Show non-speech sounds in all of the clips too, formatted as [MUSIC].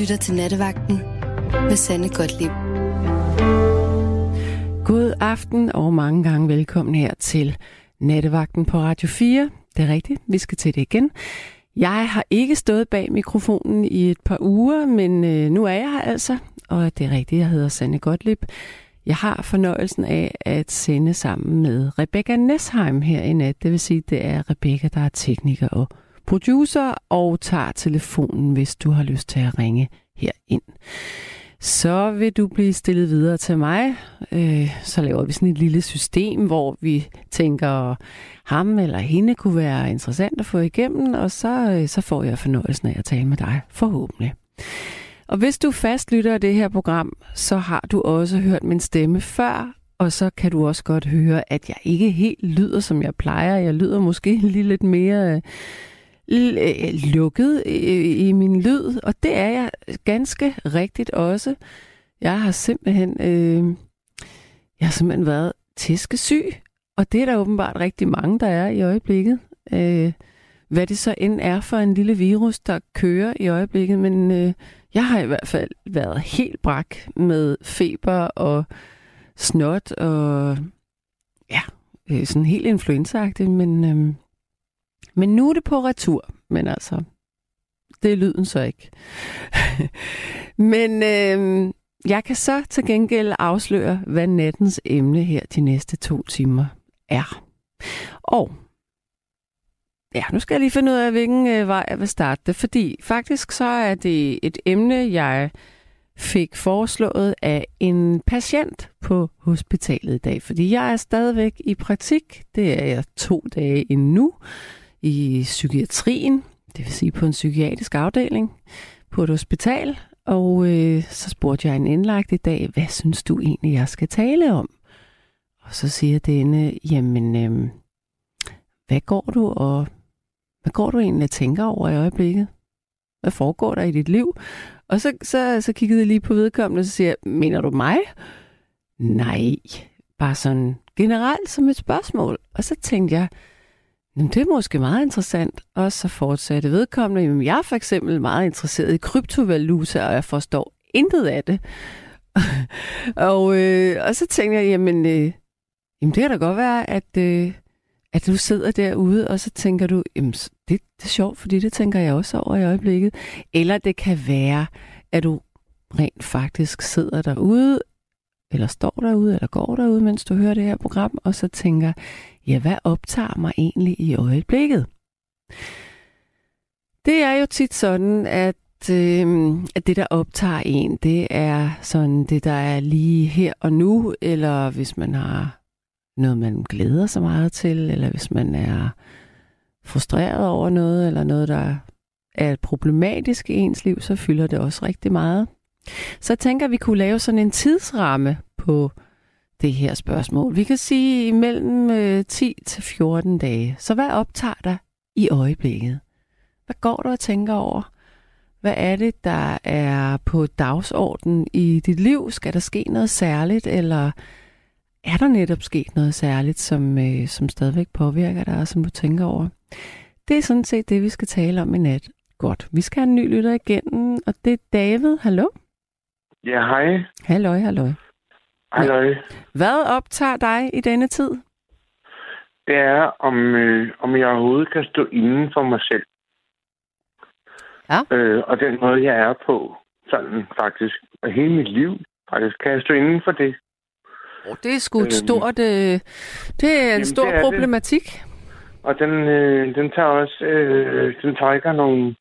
lytter til Nattevagten med Sanne Godtlip. God aften og mange gange velkommen her til Nattevagten på Radio 4. Det er rigtigt, vi skal til det igen. Jeg har ikke stået bag mikrofonen i et par uger, men øh, nu er jeg her altså, og det er rigtigt, jeg hedder Sanne Godtlip. Jeg har fornøjelsen af at sende sammen med Rebecca Nesheim her i nat. Det vil sige, det er Rebecca, der er tekniker og producer, og tager telefonen, hvis du har lyst til at ringe her ind. Så vil du blive stillet videre til mig. Øh, så laver vi sådan et lille system, hvor vi tænker, ham eller hende kunne være interessant at få igennem, og så, øh, så får jeg fornøjelsen af at tale med dig, forhåbentlig. Og hvis du fastlytter af det her program, så har du også hørt min stemme før, og så kan du også godt høre, at jeg ikke helt lyder, som jeg plejer. Jeg lyder måske [LAUGHS] lige lidt mere øh, Øh, lukket i, i min lyd, og det er jeg ganske rigtigt også. Jeg har simpelthen, øh, jeg har simpelthen været tæskesyg, og det er der åbenbart rigtig mange, der er i øjeblikket. Øh, hvad det så end er for en lille virus, der kører i øjeblikket, men øh, jeg har i hvert fald været helt brak med feber og snot og ja, øh, sådan helt influenza men, øh, men nu er det på retur. Men altså, det er lyden så ikke. [LAUGHS] men øh, jeg kan så til gengæld afsløre, hvad nattens emne her de næste to timer er. Og ja, nu skal jeg lige finde ud af, hvilken øh, vej jeg vil starte det, fordi faktisk så er det et emne, jeg fik foreslået af en patient på hospitalet i dag, fordi jeg er stadigvæk i praktik. Det er jeg to dage endnu i psykiatrien, det vil sige på en psykiatrisk afdeling på et hospital. Og øh, så spurgte jeg en indlagt i dag, hvad synes du egentlig, jeg skal tale om? Og så siger denne, jamen, øh, hvad går du og hvad går du egentlig og tænker over i øjeblikket? Hvad foregår der i dit liv? Og så, så, så kiggede jeg lige på vedkommende og så siger mener du mig? Nej, bare sådan generelt som et spørgsmål. Og så tænkte jeg, Jamen, det er måske meget interessant. Og så fortsatte vedkommende, jamen, jeg er for eksempel meget interesseret i kryptovaluta, og jeg forstår intet af det. [LAUGHS] og, øh, og så tænkte jeg, jamen, øh, jamen det kan da godt være, at, øh, at du sidder derude, og så tænker du, jamen, det, det er sjovt, fordi det tænker jeg også over i øjeblikket. Eller det kan være, at du rent faktisk sidder derude, eller står derude, eller går derude, mens du hører det her program, og så tænker, ja, hvad optager mig egentlig i øjeblikket? Det er jo tit sådan, at, øh, at det, der optager en, det er sådan det, der er lige her og nu, eller hvis man har noget, man glæder sig meget til, eller hvis man er frustreret over noget, eller noget, der er problematisk i ens liv, så fylder det også rigtig meget. Så jeg tænker, at vi kunne lave sådan en tidsramme på det her spørgsmål. Vi kan sige imellem øh, 10 til 14 dage. Så hvad optager dig i øjeblikket? Hvad går du og tænker over? Hvad er det, der er på dagsordenen i dit liv? Skal der ske noget særligt, eller er der netop sket noget særligt, som, øh, som stadigvæk påvirker dig, og som du tænker over? Det er sådan set det, vi skal tale om i nat. Godt, vi skal have en ny lytter igen, og det er David. Hallo? Ja, hej. Halløj, halløj. Halløj. Hvad optager dig i denne tid? Det er, om, øh, om jeg overhovedet kan stå inden for mig selv. Ja. Øh, og den måde, jeg er på, sådan faktisk, og hele mit liv, faktisk, kan jeg stå inden for det. Oh, det er sgu et øhm, stort... Øh, det er en jamen, stor er problematik. Det. Og den, øh, den tager også... Øh, den trækker nogle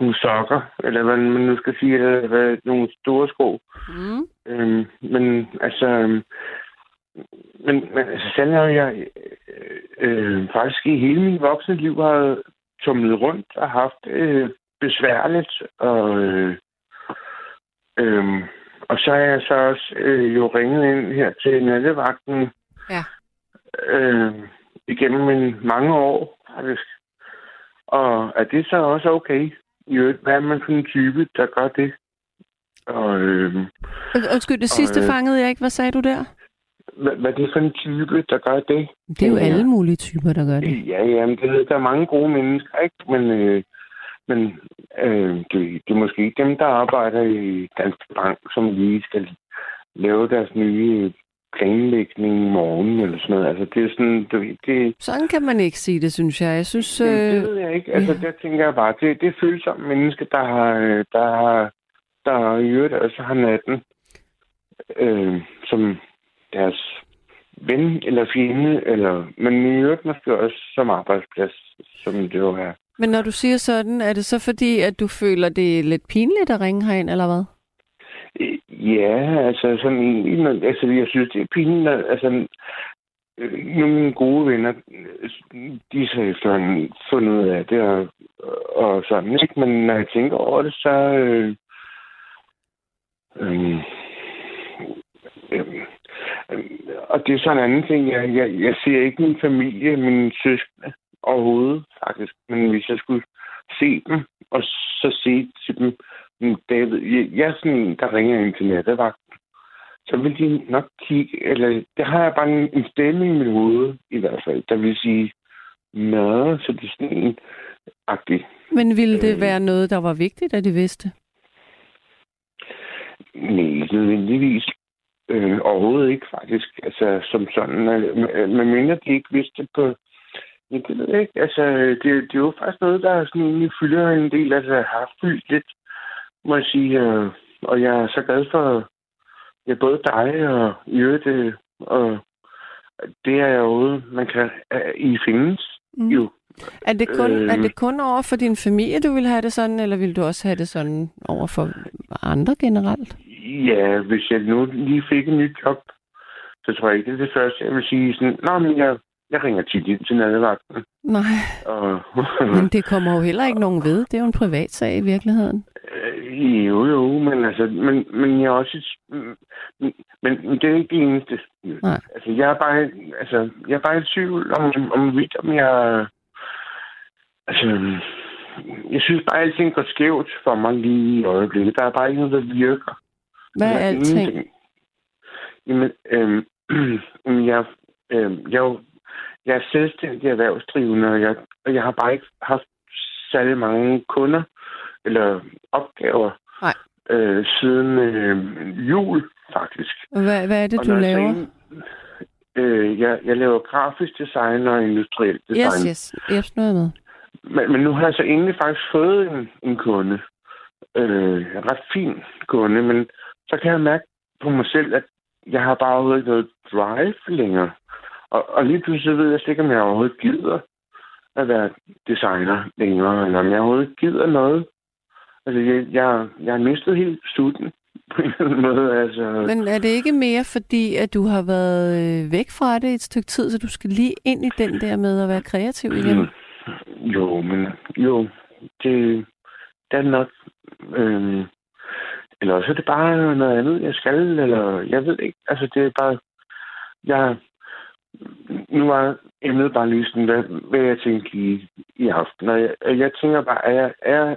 nogle sokker, eller hvad man nu skal sige, eller hvad, nogle store sko. Mm. Øhm, men altså, øhm, men, men altså, selv har jeg øh, faktisk i hele min voksne liv har tumlet rundt og haft øh, besværligt, og øh, øh, og så har jeg så også øh, jo ringet ind her til nattevagten ja. øh, igennem en mange år, faktisk. Og er det så også okay? I øvrigt, hvad er man for en type, der gør det? Og, øh, Undskyld, det sidste og, øh, fangede jeg ikke. Hvad sagde du der? Hvad, hvad er det for en type, der gør det? Det er jo alle mulige typer, der gør det. Ja, ja, men det, der er mange gode mennesker, ikke? Men, øh, Men øh, det, det er måske ikke dem, der arbejder i Dansk Bank, som lige skal lave deres nye planlægning i morgen, eller sådan noget. Altså, det er sådan... Det, det, Sådan kan man ikke sige det, synes jeg. Jeg synes... Jamen, det Øh, ved jeg ikke. Altså, der tænker jeg bare, det, det er følsomme mennesker, der har, øh, der har, der har i øvrigt også har natten øh, som deres ven eller fjende, eller, men i øvrigt måske også som arbejdsplads, som det jo er. men når du siger sådan, er det så fordi, at du føler, det er lidt pinligt at ringe herind, eller hvad? Øh, ja, altså sådan altså jeg synes, det er pinligt, altså øh, nogle mine gode venner, øh, de er så efterhånden fundet ud af det, og, og sådan, ikke? Men når jeg tænker over det, så... Øh, øh, øh, øh, og det er sådan en anden ting. Jeg, jeg, jeg ser ikke min familie, min søskende overhovedet, faktisk. Men hvis jeg skulle se dem, og så se til dem, øh, David, jeg, jeg sådan der ringer ind til nattevagten. Så vil de nok kigge, eller det har jeg bare en, en stemme i mit hoved, i hvert fald, der vil sige, Nå, så det er sådan en agtig. Men ville det Øh. være noget, der var vigtigt, at de vidste? Nej, ikke nødvendigvis. Øh, overhovedet ikke, faktisk. Altså, som sådan. Øh, men mindre de ikke vidste på... Ja, det ved jeg ikke. Altså, det, det er jo faktisk noget, der sådan egentlig fylder en del. Altså, har fyldt lidt, må jeg sige. Øh, og jeg er så glad for ja, både dig og i øvrigt, øh, og det er jo man kan øh, I findes Mm. jo. Er det, kun, Øh. er det kun over for din familie, du vil have det sådan, eller vil du også have det sådan over for andre generelt? Ja, hvis jeg nu lige fik et nyt job, så tror jeg ikke, det er det første, jeg vil sige sådan, Nå, men jeg, jeg ringer tit ind til nattevagten. Nej, Og, men det kommer jo heller ikke nogen ved. Det er jo en privat sag i virkeligheden. Øh, jo, jo, men altså, men, men jeg er også, et- men, men det er ikke det eneste. Nej. Altså, jeg er bare, altså, jeg er bare i tvivl om, om vidt, om jeg, altså, jeg synes bare, at alting går skævt for mig lige i øjeblikket. Der er bare ikke noget, der virker. Hvad er Der alting? ingenting. Jamen, øhm, [CLEARS THROAT] jeg, øhm, jeg, er jo- jeg er selvstændig erhvervsdrivende, og jeg, og jeg har bare ikke haft særlig mange kunder eller opgaver Nej. øh, siden øh, jul, faktisk. Hvad, hvad er det, Og du jeg laver? egentlig- Øh, jeg, jeg laver grafisk design og industriel design. Yes, yes. Er jeg med. Men, men nu har jeg så egentlig faktisk fået en, en kunde. Øh, ret fin kunde, men så kan jeg mærke på mig selv, at jeg har bare overhovedet ikke noget drive længere. Og, og lige pludselig ved jeg slet ikke, om jeg overhovedet gider at være designer længere, eller om jeg overhovedet gider noget. Altså, jeg, jeg, jeg har mistet helt studien [LAUGHS] på en eller anden måde. Altså, Men er det ikke mere fordi, at du har været øh, væk fra det et stykke tid, så du skal lige ind i den der med at være kreativ igen? Mm. Jo, men jo, det, det er nok... Øh, eller også er det bare noget andet, jeg skal, eller jeg ved ikke. Altså, det er bare... Jeg, nu var emnet bare lige sådan, hvad, hvad jeg tænkte i, i aften. Og jeg, jeg tænker bare, er, jeg- er,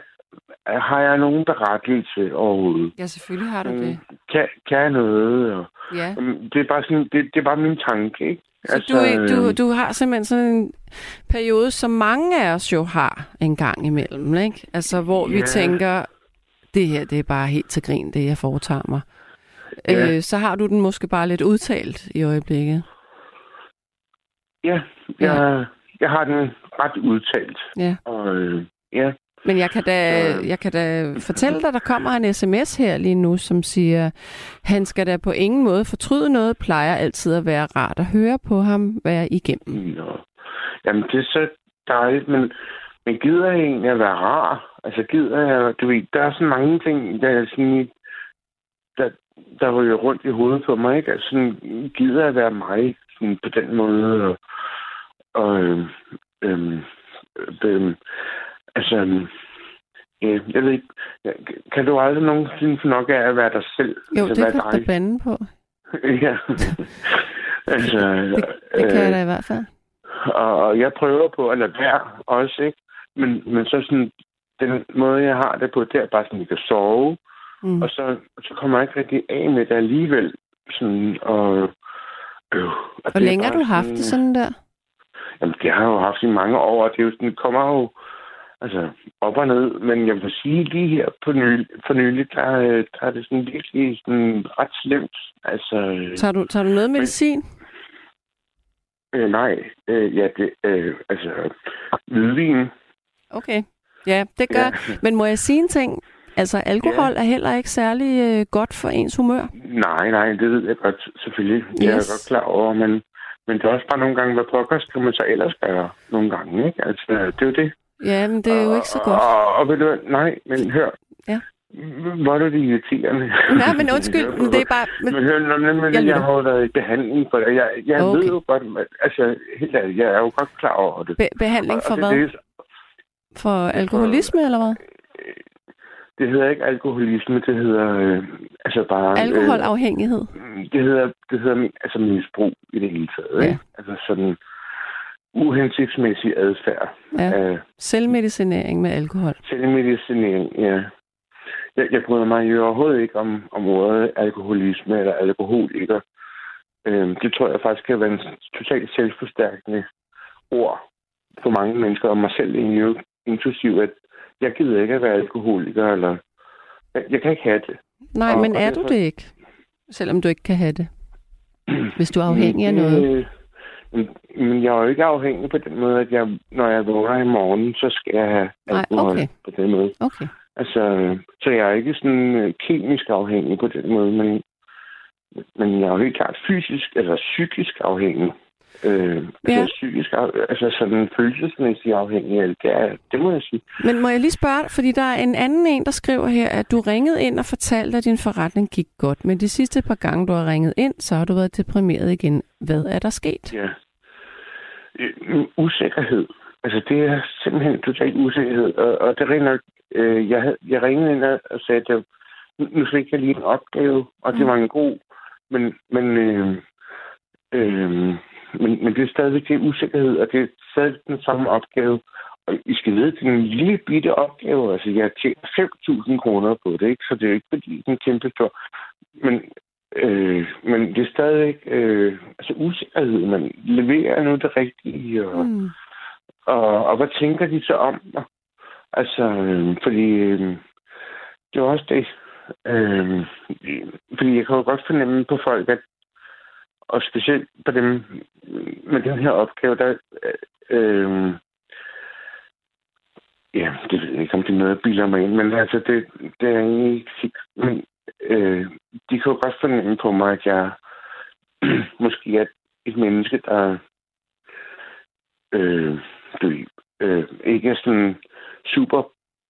har jeg nogen berettigelse overhovedet? Ja, selvfølgelig har du det. Kan, kan jeg noget? Og, Ja. Jamen, det er bare sådan, det, det er bare min tanke, ikke? Så altså, du, er- du, du har simpelthen sådan en periode, som mange af os jo har en gang imellem, ikke? Altså, hvor vi Ja. tænker, det her, det er bare helt til grin, det jeg foretager mig. Ja. Øh, så har du den måske bare lidt udtalt i øjeblikket. Ja, jeg, jeg har den ret udtalt. Ja. Og øh, ja, Men jeg kan, da, Så- jeg kan da fortælle dig, der kommer en sms her lige nu, som siger, han skal da på ingen måde fortryde noget, plejer altid at være rart at høre på ham være igennem. nå. Jamen, det er så dejligt, men, men gider jeg egentlig at være rar? Altså, gider jeg, du ved, der er så mange ting, der er sådan, der, der ryger rundt i hovedet på mig, ikke? Altså, sådan, gider jeg at være mig sådan, på den måde? Og, og øhm, øhm, øhm, altså, ja, jeg ved ikke, kan du aldrig nogensinde få nok af at være dig selv? Jo, altså, det kan du bande på. [LAUGHS] ja. altså, Det, det kan jeg da i hvert fald. og, og jeg prøver på at lade være også, ikke? Men, men så sådan, den måde, jeg har det på, det er bare sådan, at jeg kan sove, Mm. og så, så kommer jeg ikke rigtig af med det alligevel. Sådan, og, øh, og Hvor længe har du haft det sådan der? Jamen, det har jeg jo haft i mange år, og det er jo sådan, det kommer jo altså op og ned, men jeg vil sige lige her på nylig, for nylig, der, øh, der er det sådan virkelig sådan ret slemt. Altså, tager, du, tager du noget medicin? Øh, nej, øh, ja, det, øh, altså hvidvin. Okay, ja, det gør. Ja. Men må jeg sige en ting? Altså, alkohol ja. er heller ikke særlig øh, godt for ens humør. Nej, nej, det ved jeg godt, selvfølgelig. Yes. Jeg er godt klar over, men, men det er også bare nogle gange, hvad pokker skal man så ellers gøre nogle gange, ikke? Altså, det er jo det. Ja, men det er jo ikke så godt. Og, og, ved du nej, men hør. Ja. Hvor er det irriterende? Nej, men undskyld, [LAUGHS] men det er bare... Men, men hør, når, men, jeg, jeg har været i behandling for det. Jeg, jeg okay. ved jo godt, altså helt ærligt, jeg er jo godt klar over det. Be- behandling for og, og hvad? Det, for alkoholisme, for, eller hvad? Det hedder ikke alkoholisme, det hedder øh, altså bare... Alkoholafhængighed? Øh, det hedder, det hedder altså misbrug i det hele taget. Ja. Ikke? Altså sådan uhensigtsmæssig adfærd. Ja. Af, Selvmedicinering med alkohol. Selvmedicinering, ja. Jeg, jeg bryder mig jo overhovedet ikke om, om ordet alkoholisme eller alkoholiker. Øhm, det tror jeg faktisk kan være en totalt selvforstærkende ord for mange mennesker, og mig selv egentlig inklusiv, at jeg gider ikke at være alkoholiker, eller jeg, jeg kan ikke have det. Nej, og, men er og du det ikke? Selvom du ikke kan have det? Hvis du er afhængig af noget? Men, men jeg er jo ikke afhængig på den måde, at jeg, når jeg vågner i morgen, så skal jeg have alkohol Nej, okay. på den måde. Okay. Altså, så jeg er ikke sådan øh, kemisk afhængig på den måde, men, men jeg er jo helt klart fysisk eller psykisk afhængig. Øh, ja. altså psykisk, altså sådan følelsesmæssigt afhængig af det, er, det må jeg sige. Men må jeg lige spørge, fordi der er en anden en, der skriver her, at du ringede ind og fortalte, at din forretning gik godt, men de sidste par gange, du har ringet ind, så har du været deprimeret igen. Hvad er der sket? Ja. Øh, usikkerhed. Altså, det er simpelthen totalt usikkerhed, og, og det rent øh, jeg, jeg ringede ind og sagde, at nu fik jeg lige en opgave, og det mm. var en god, men, men, øh, øh, men, men det er stadigvæk en usikkerhed, og det er stadig den samme opgave. Og I skal vide, det er en lille bitte opgave. Altså, jeg tjener 5.000 kroner på det, ikke? så det er jo ikke fordi, det er kæmpe stor. Men, øh, men det er stadigvæk øh, altså usikkerhed. Man leverer nu det rigtige, og, mm. og, og hvad tænker de så om mig? Altså, øh, fordi øh, det er også det. Øh, fordi jeg kan jo godt fornemme på folk, at og specielt på dem med den her opgave, der øh, ja, det ved jeg ikke, om det er noget, jeg bilder mig ind, men altså, det, det er egentlig ikke sikkert. Men øh, de kan jo godt fornemme på mig, at jeg [CLEARS THROAT] måske er et menneske, der øh, du, øh, ikke er sådan super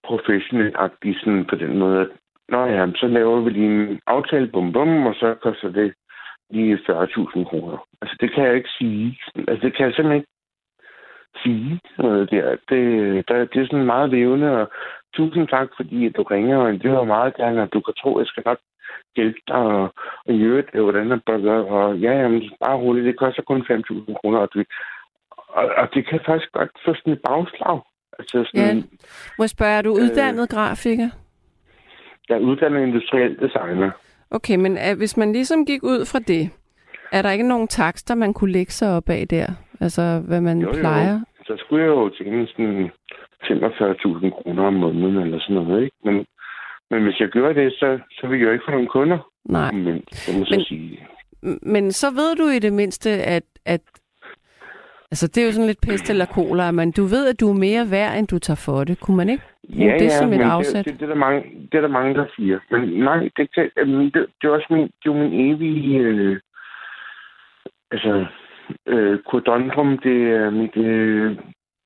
professionel-agtig sådan på den måde, at Nå ja, så laver vi lige en aftale, bum bum, og så koster det lige 40.000 kroner. Altså, det kan jeg ikke sige. Altså, det kan jeg simpelthen ikke sige noget der. Det, der, det er sådan meget levende, og tusind tak, fordi du ringer, og det var meget gerne, at du kan tro, at jeg skal nok hjælpe dig, og, og i øvrigt, hvordan er burger, og ja, jamen, bare roligt, det koster kun 5.000 kroner, og, det, og, og det kan faktisk godt få sådan et bagslag. Altså sådan, ja. Må jeg spørge, er du uddannet øh, grafiker? Jeg er uddannet industriel designer. Okay, men uh, hvis man ligesom gik ud fra det, er der ikke nogen takster, man kunne lægge sig op af der? Altså, hvad man jo, plejer? Jo. Så skulle jeg jo tjene sådan 45.000 kroner om måneden eller sådan noget, ikke? Men, men hvis jeg gør det, så, så vil jeg jo ikke få nogen kunder. Nej. Men, så må men, sige. men så ved du i det mindste, at, at Altså, det er jo sådan lidt pest eller cola, men du ved, at du er mere værd, end du tager for det. Kunne man ikke ja, det ja, som et afsæt? Det, det, det, er der mange, det er der mange, der siger. Men nej, det, det, det, det er også min, det er min evige... Øh, altså, øh, kodondrum, det er mit øh,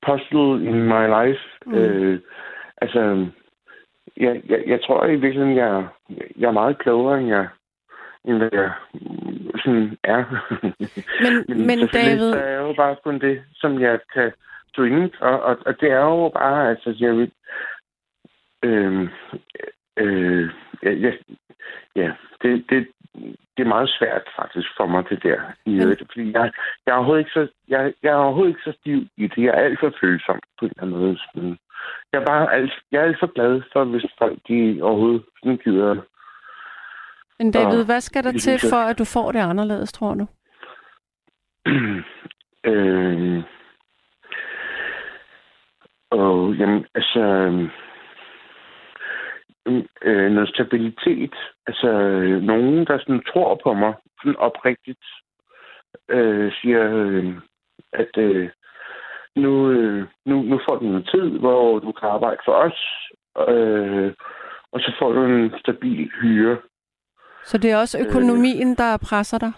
puzzle in my life. Mm. Øh, altså, jeg, jeg, jeg tror i virkeligheden, jeg, jeg er meget klogere, end jeg, end hvad jeg sådan er. Men, [LAUGHS] men, men David... Det er jo bare kun det, som jeg kan stå inden og, og, og det er jo bare, altså, jeg vil... Øh, øh, ja, ja, det, det, det er meget svært faktisk for mig, det der. I men... fordi jeg, jeg, er overhovedet ikke så, jeg, jeg er overhovedet ikke så stiv i det. Jeg er alt for følsom på en eller anden måde. Sådan. Jeg er bare alt, jeg er alt for glad for, hvis folk de overhovedet sådan gider men David, hvad skal der til for, at du får det anderledes, tror du? [CLEARS THROAT] øh, og jamen, altså, øh, noget stabilitet. Altså, nogen, der sådan tror på mig, sådan oprigtigt, øh, siger, øh, at øh, nu, øh, nu, nu får du noget tid, hvor du kan arbejde for os, øh, og så får du en stabil hyre. Så det er også økonomien, der presser dig?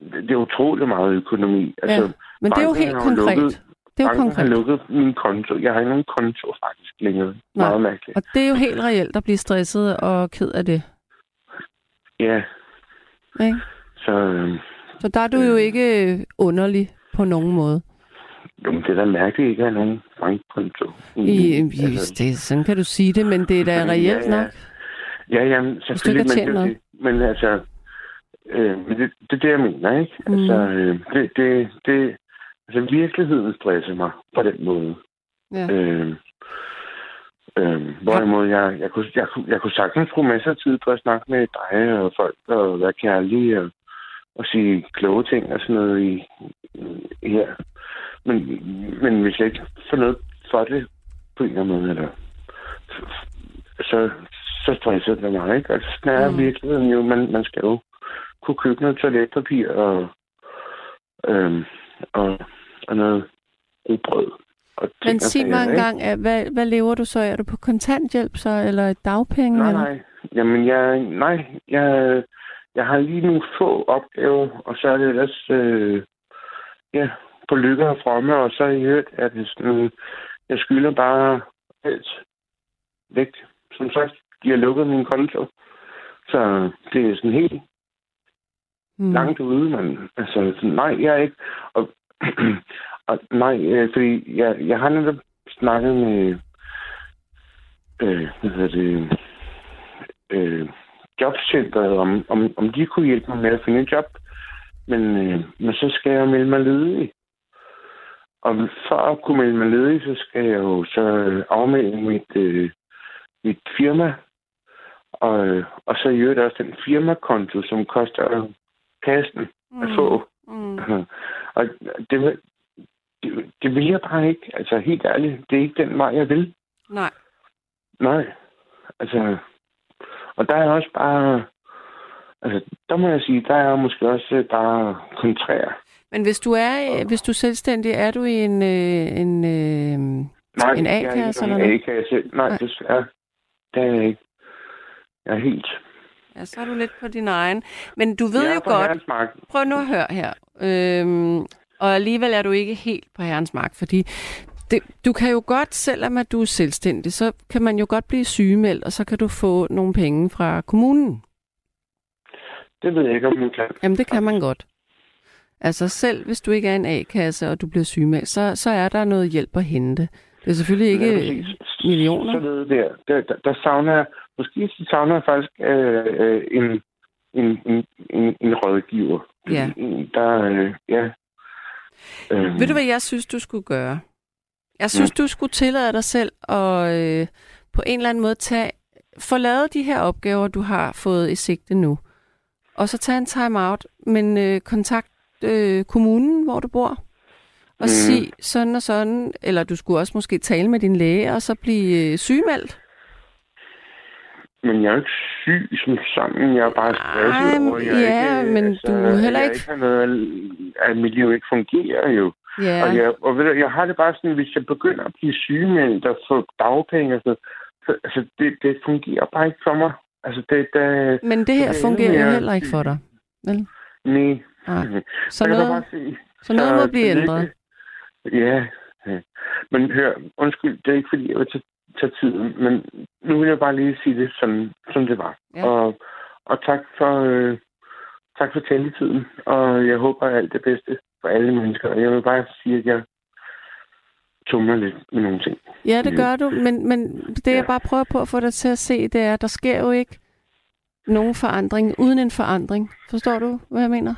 Det er utrolig meget økonomi. Altså, ja. Men det er jo helt konkret. Lukket, det er jo konkret. har lukket min konto. Jeg har ikke nogen konto faktisk længere. Nej. Meget mærkeligt. Og det er jo helt reelt at blive stresset og ked af det. Ja. Okay. Så, øh, så der er du øh, jo ikke underlig på nogen måde. Jo, det er da mærkeligt ikke at have nogen bankkonto. I, altså, det, sådan kan du sige det, men det er da reelt ja, ja. nok. Ja, jamen, selvfølgelig. Men, det, men altså, øh, men det, det er det, jeg mener, ikke? Mm. Altså, øh, det, det, det, altså, virkeligheden stresser mig på den måde. Ja. Øh, øh, hvorimod jeg, jeg, kunne, jeg, kunne, jeg kunne sagtens bruge masser af tid på at snakke med dig og folk og være kærlig og, og sige kloge ting og sådan noget i, i her. Men, men hvis jeg ikke får noget for det på en eller anden måde, eller, så, så stresser det mig, ikke? Altså, sådan er mm. virkeligheden jo. Man, man skal jo kunne købe noget toiletpapir og, øhm, og, og noget brød. Og Men sig mig engang, hvad, hvad lever du så? Er du på kontanthjælp så, eller dagpenge? Nej, eller? nej. Jamen, jeg, nej, jeg, jeg har lige nogle få opgaver, og så er det ellers, øh, ja, på lykke og fromme, og så har jeg hørt, at sådan, jeg skylder bare alt væk. Som sagt, de har lukket min konto. Så det er sådan helt mm. langt ude, men altså, nej, jeg er ikke. Og, [CLEARS THROAT] og nej, øh, fordi jeg, jeg har netop snakket med, øh, hvad hedder det, øh, jobcenteret, om, om, om de kunne hjælpe mig med at finde et job. Men, øh, men så skal jeg melde mig ledig. Og for at kunne melde mig ledig, så skal jeg jo så afmelde mit, øh, mit firma. Og, og så i øvrigt også den firmakonto, som koster kassen mm. at få. Mm. [LAUGHS] og det, det, det vil jeg bare ikke. Altså helt ærligt, det er ikke den vej, jeg vil. Nej. Nej. Altså, og der er også bare... Altså, der må jeg sige, der er måske også bare kontrær. Men hvis du er, hvis du er selvstændig, er du i en, øh, en, øh, Nej, en A-kasse eller noget? A-kasse. Nej, Nej, desværre. Det er jeg ikke. Jeg er helt... Ja, så er du lidt på din egen. Men du ved jo godt... Prøv nu at høre her. Øhm, og alligevel er du ikke helt på herrens mark, fordi det, du kan jo godt, selvom at du er selvstændig, så kan man jo godt blive sygemeldt, og så kan du få nogle penge fra kommunen. Det ved jeg ikke, om man kan. Jamen, det kan man godt. Altså selv hvis du ikke er en A-kasse, og du bliver sygemeldt, så, så er der noget hjælp at hente. Det er selvfølgelig ikke ja, millioner. Så der, der, der, der savner jeg, måske savner jeg faktisk øh, øh, en, en, en, en, en rådgiver. Ja. Der, øh, ja. Øh. Ved du, hvad jeg synes, du skulle gøre? Jeg synes, ja. du skulle tillade dig selv at øh, på en eller anden måde tage, få lavet de her opgaver, du har fået i sigte nu. Og så tage en time-out, men øh, kontakt øh, kommunen, hvor du bor, og mm. sige sådan og sådan, eller du skulle også måske tale med din læge, og så blive øh, sygemeldt. Men jeg er ikke syg som sammen. Jeg er bare stresset over, jeg ja, ikke, men altså, du er heller ikke... ikke noget, at mit liv ikke fungerer jo. Ja. Og, jeg, og ved du, jeg har det bare sådan, hvis jeg begynder at blive sygemeldt og få dagpenge og sådan så, altså, det, det fungerer bare ikke for mig. Altså, det, det, men det her det fungerer jo heller ikke for dig, vel? Nej. Nej. [LAUGHS] Så, noget, bare sige, så noget må blive ændret. Ja, ja. Men hør, undskyld, det er ikke fordi, jeg vil tage, tage tiden, men nu vil jeg bare lige sige det, som, som det var. Ja. Og, og tak for, øh, tak for taletiden, og jeg håber alt det bedste for alle mennesker. Jeg vil bare sige, at jeg tumler lidt med nogle ting. Ja, det gør du, men, men det jeg bare prøver på at få dig til at se, det er, at der sker jo ikke nogen forandring uden en forandring. Forstår du, hvad jeg mener?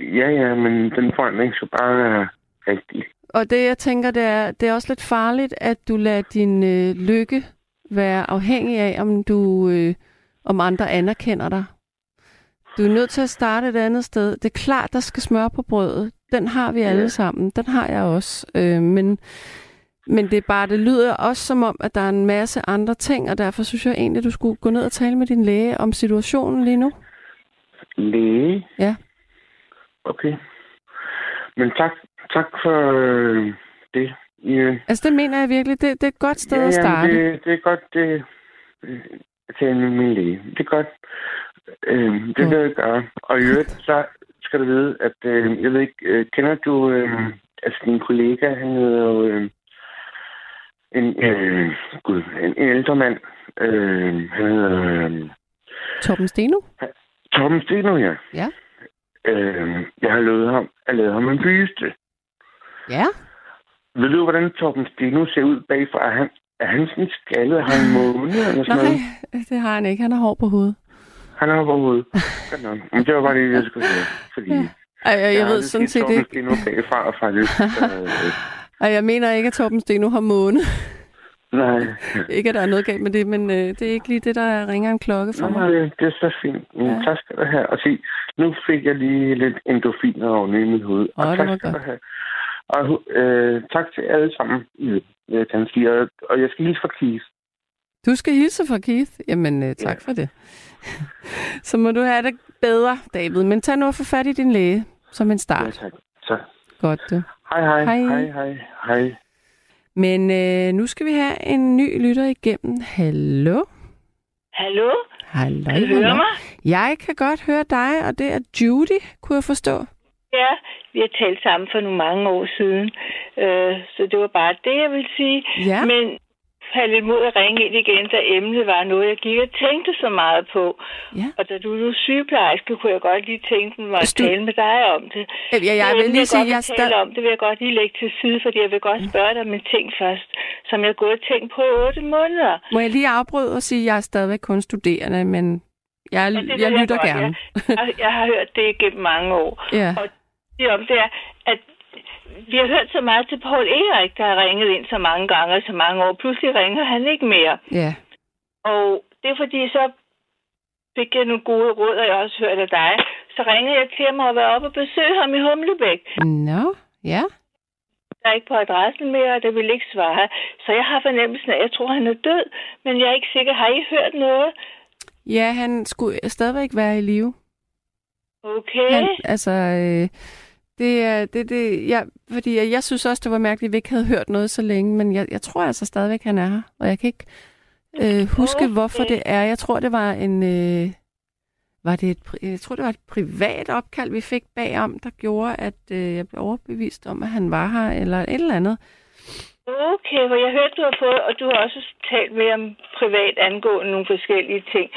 Ja, ja, men den forandring skal bare være rigtig. Og det, jeg tænker, det er, det er også lidt farligt, at du lader din øh, lykke være afhængig af, om du øh, om andre anerkender dig. Du er nødt til at starte et andet sted. Det er klart, der skal smør på brødet. Den har vi alle sammen. Den har jeg også. Øh, men Men det er bare, det lyder også som om, at der er en masse andre ting, og derfor synes jeg egentlig, at du skulle gå ned og tale med din læge om situationen lige nu. Læge? Ja. Okay. Men tak, tak for øh, det. Ja. Altså, det mener jeg virkelig. Det, det er et godt sted ja, at starte. Det, det er godt, det at tale med min læge. Det er godt. Øh, det vil jeg gøre. Og i øvrigt, så skal du vide, at øh, jeg ved ikke, øh, kender du øh, altså din kollega, han hedder jo øh, en, øh, gud, en, en ældre mand. Øh, han hedder øh, Torben Steno? Torben Steno, ja. Ja. Øh, jeg har lovet ham at lave ham en byste. Ja. Ved du, hvordan Torben Steno ser ud bagfra? Er han, er han sådan skaldet? Har han måne eller sådan Nej, noget? det har han ikke. Han har hår på hovedet. Han har på hovedet. Men det var bare det, jeg skulle sige. Fordi Ja. Ej, jeg, jeg ved sådan set ikke. Torben Steno bagfra, faktisk. øh, Og jeg mener ikke, at Torben Steno har måne. nej. ikke, at der er noget galt med det, men øh, det er ikke lige det, der ringer en klokke for Nej, mig. det, det er så fint. Men Ja. Tak skal du have. Og se, nu fik jeg lige lidt endorfiner oven i mit hoved. Og det tak skal godt. du have. Og øh, tak til alle sammen, øh, jeg kan sige. Og, og jeg skal hilse fra Keith. Du skal hilse fra Keith. Jamen, øh, tak Ja. for det. [LAUGHS] Så må du have det bedre, David. Men tag nu og få fat i din læge som en Ja, start. tak. Så, Godt, du. hej, hej, Hej. hej, hej, hej. Men øh, nu skal vi have en ny lytter igennem. Hallo? Hallo? Hallo? Kan du høre mig? Jeg kan godt høre dig, og det er Judy, kunne jeg forstå. Ja, vi har talt sammen for nogle mange år siden. Øh, så det var bare det, jeg vil sige. Ja. Men have lidt mod at ringe ind igen, da emnet var noget, jeg gik og tænkte så meget på. Ja. Og da du er sygeplejerske, kunne jeg godt lige tænke mig at Du- tale med dig om det. Ja, jeg vil lige sige, jeg tale stadig... om, det vil jeg godt lige lægge til side, fordi jeg vil godt spørge dig om en ting først, som jeg har gået og tænkt på i otte måneder. Må jeg lige afbryde og sige, at jeg er stadigvæk kun studerende, men jeg, Ja, det jeg lytter godt, gerne. Jeg, jeg har hørt det gennem mange år. Ja. Og det om, det er, at vi har hørt så meget til Paul Erik, der har ringet ind så mange gange og så mange år. Pludselig ringer han ikke mere. Ja. Og det er fordi, så fik jeg nogle gode råd, og jeg også hørt af dig. Så ringede jeg til ham og var oppe og besøge ham i Humlebæk. Nå, ja. Jeg er ikke på adressen mere, og det vil ikke svare. Så jeg har fornemmelsen af, at jeg tror, han er død. Men jeg er ikke sikker. Har I hørt noget? Ja, han skulle stadigvæk være i live. Okay. Han, altså, øh, det er det, det, ja, fordi jeg, jeg synes også, det var mærkeligt, at vi ikke havde hørt noget så længe, men jeg, jeg tror altså stadigvæk, han er her, og jeg kan ikke øh, huske, Okay. hvorfor det er. Jeg tror, det var en, øh, var det et, jeg tror, det var et privat opkald, vi fik bagom, der gjorde, at øh, jeg blev overbevist om, at han var her, eller et eller andet. Okay, for jeg hørte, du har fået, og du har også talt med om privat angående nogle forskellige ting.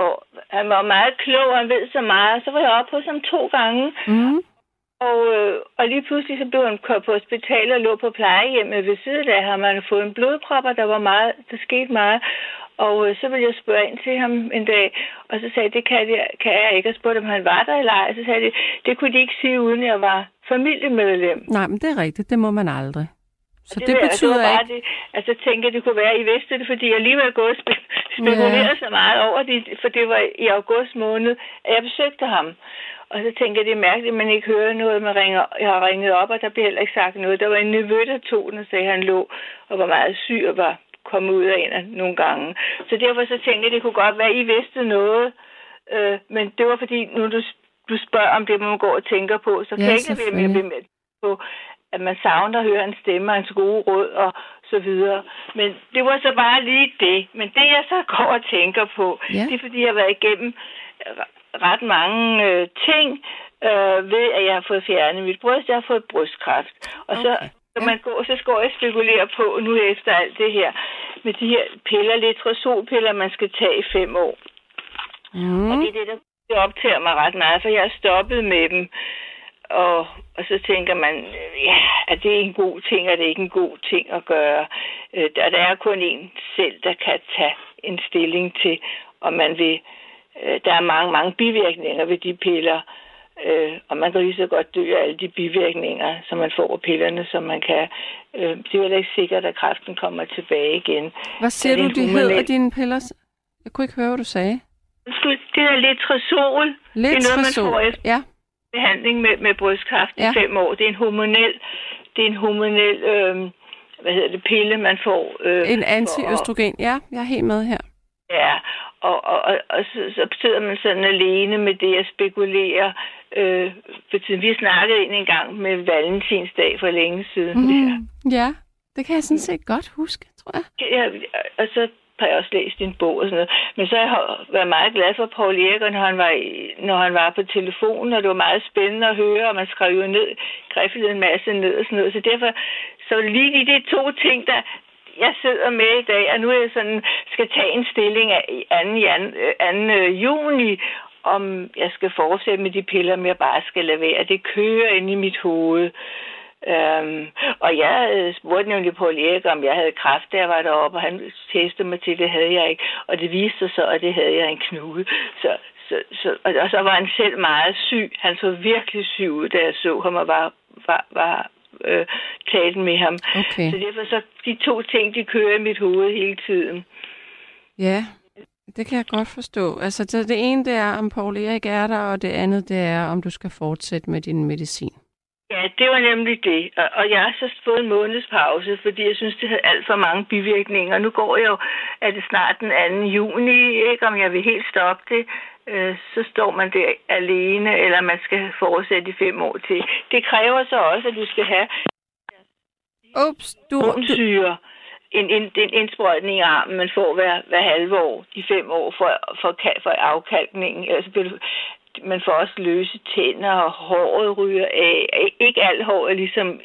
Og han var meget klog, og han ved så meget. Så var jeg oppe hos ham to gange, Mm. Og, øh, og lige pludselig så blev han kørt på hospitalet og lå på plejehjemmet ved siden af ham. Han havde fået en blodprop, og der var meget, der skete meget. Og øh, så ville jeg spørge ind til ham en dag, og så sagde jeg, det kan jeg, kan jeg ikke. Og spurgte, om han var der eller ej. Så sagde de, det kunne de ikke sige, uden jeg var familiemedlem. Nej, men det er rigtigt, det må man aldrig. Så det, ved jeg, betyder det var bare ikke... det. Altså, jeg tænker, det kunne være, at I vidste det, fordi jeg alligevel er gået og spe- spekuleret så meget over det, for det var i august måned, at jeg besøgte ham. Og så tænker jeg, det er mærkeligt, at man ikke hører noget. Man ringer, jeg har ringet op, og der blev heller ikke sagt noget. Der var en nevø, der tog den og sagde, at han lå og var meget syg og var kommet ud af en af nogle gange. Så derfor så tænkte jeg, at det kunne godt være, at I vidste noget. Øh, men det var fordi, nu du, du spørger om det, man går og tænker på, så kan Ja, jeg ikke lade være med at blive med på, at man savner at høre en stemme og hans gode råd og så videre. Men det var så bare lige det. Men det, jeg så går og tænker på, Ja. det er, fordi jeg har været igennem ret mange øh, ting øh, ved, at jeg har fået fjernet mit bryst. Jeg har fået brystkræft. Og så, Okay. så, man går, så skal jeg spekulere på nu efter alt det her med de her piller, letrozolpiller, man skal tage i fem år. Mm. Og det er det, der optager mig ret meget, for jeg har stoppet med dem. Og, og så tænker man, øh, ja, er det en god ting, er det ikke en god ting at gøre? Øh, der, der er kun en selv, der kan tage en stilling til, om man vil. Øh, der er mange, mange bivirkninger ved de piller, øh, og man kan lige så godt dø af alle de bivirkninger, som man får af pillerne, som man kan. Øh, det er heller ikke sikkert, at kræften kommer tilbage igen. Hvad siger Er du, de hormonel- hedder, dine piller? Jeg kunne ikke høre, hvad du sagde. Det er letrozol. Lidt det er noget, man får efter Ja, behandling med, med brystkræft Ja. i fem år. Det er en hormonel, det er en hormonel øhm, hvad hedder det, pille, man får. Øh, en antiøstrogen, ja, jeg er helt med her. Ja, og, og, og, og så, så sidder man sådan alene med det at spekulere. Øh, for tiden. Vi snakkede ind en gang med Valentinsdag for længe siden. Mm, ja. ja, det kan jeg sådan set godt huske, tror jeg. Ja, og så har jeg også læst din bog og sådan noget. Men så har jeg været meget glad for Paul Erik, når han var, når han var på telefonen, og det var meget spændende at høre, og man skrev jo ned, skriftede en masse ned og sådan noget. Så derfor, så lige de to ting, der, jeg sidder med i dag, og nu er jeg sådan, skal tage en stilling af 2. Jan, øh, 2. Øh, juni, om jeg skal fortsætte med de piller, om jeg bare skal lade være. Det kører ind i mit hoved. Øhm, og jeg øh, spurgte nemlig på Erik, om jeg havde kræft, da jeg var deroppe, og han testede mig til, det havde jeg ikke. Og det viste sig så, at det havde jeg en knude. Så, så, så, og så var han selv meget syg. Han så virkelig syg ud, da jeg så ham og var, var, var øh, talt med ham. Okay. Så derfor så de to ting, de kører i mit hoved hele tiden. Ja, det kan jeg godt forstå. Altså det, ene, det er, om Paul Erik er der, og det andet, det er, om du skal fortsætte med din medicin. Ja, det var nemlig det. Og, og jeg har så fået en måneds pause, fordi jeg synes, det havde alt for mange bivirkninger. Nu går jeg jo, er det snart den 2. juni, ikke om jeg vil helt stoppe det. Øh, så står man der alene, eller man skal fortsætte i fem år til. Det kræver så også, at du skal have Ups, du... syre. En, en, en indsprøjtning i armen, man får hver, hver halve år, de fem år for, for, for afkalkningen. Altså, man får også løse tænder, og håret ryger af. Ikke alt hår er ligesom...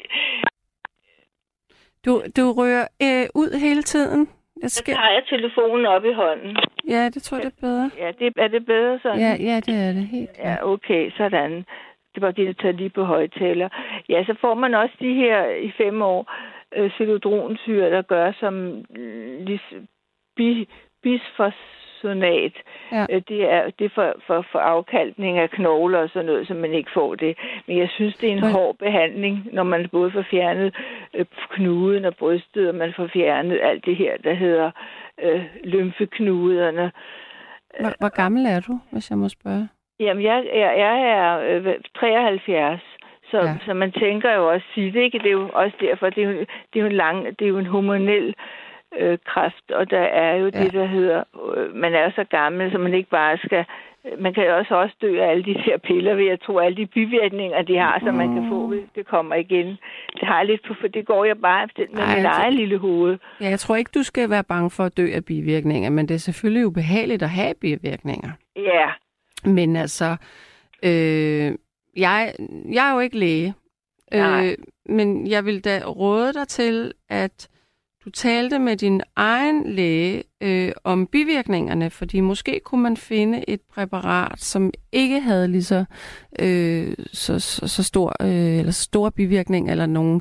Du, du rører øh, ud hele tiden? Jeg skal... Så tager jeg telefonen op i hånden. Ja, det tror jeg, det er bedre. Ja, det, er det bedre sådan? Ja, ja det er det helt Ja, okay, sådan. Det var det, der tager lige på højtaler. Ja, så får man også de her i fem år øh, celodronsyre, der gør som lis, bi, bisfos, sonat. Ja. Øh, det er, det er for, for, for afkalkning af knogler og sådan noget, så man ikke får det. Men jeg synes, det er en ja. hård behandling, når man både får fjernet øh, knuden og brystet, og man får fjernet alt det her, der hedder øh, lymfeknuderne. Hvor, hvor gammel er du, hvis jeg må spørge? Jamen, jeg, jeg, jeg er øh, 73. Så, ja. så man tænker jo også sige det, ikke? Det er jo også derfor, det er jo, det er jo en lang, det er jo en hormonel øh, kræft, og der er jo ja. det, der hedder, øh, man er så gammel, så man ikke bare skal, man kan jo også, også dø af alle de der piller, ved jeg tror, alle de bivirkninger, de har, så man kan få, hvis det kommer igen. Det har jeg lidt på, for det går jeg bare med Ej, min egen lille hoved. Ja, jeg tror ikke, du skal være bange for at dø af bivirkninger, men det er selvfølgelig ubehageligt at have bivirkninger. Ja. Men altså, øh, jeg, jeg er jo ikke læge, øh, men jeg vil da råde dig til, at du talte med din egen læge øh, om bivirkningerne, fordi måske kunne man finde et præparat, som ikke havde lige så, øh, så, så, så stor, øh, eller store bivirkninger, eller nogle,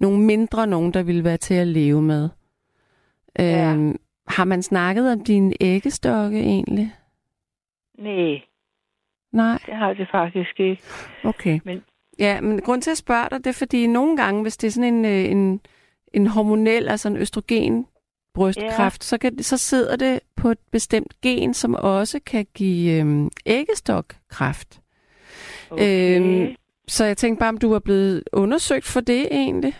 nogle mindre nogen, der ville være til at leve med. Ja. Øh, har man snakket om dine æggestokke egentlig? Nej. Nej. Det har det faktisk ikke. Okay. Men... Ja, men grund til at spørge dig, det er fordi nogle gange, hvis det er sådan en, øh, en en hormonel, altså en østrogen brystkræft, ja. så, kan, så sidder det på et bestemt gen, som også kan give øhm, æggestokkræft. Okay. Øhm, så jeg tænkte bare, om du var blevet undersøgt for det egentlig?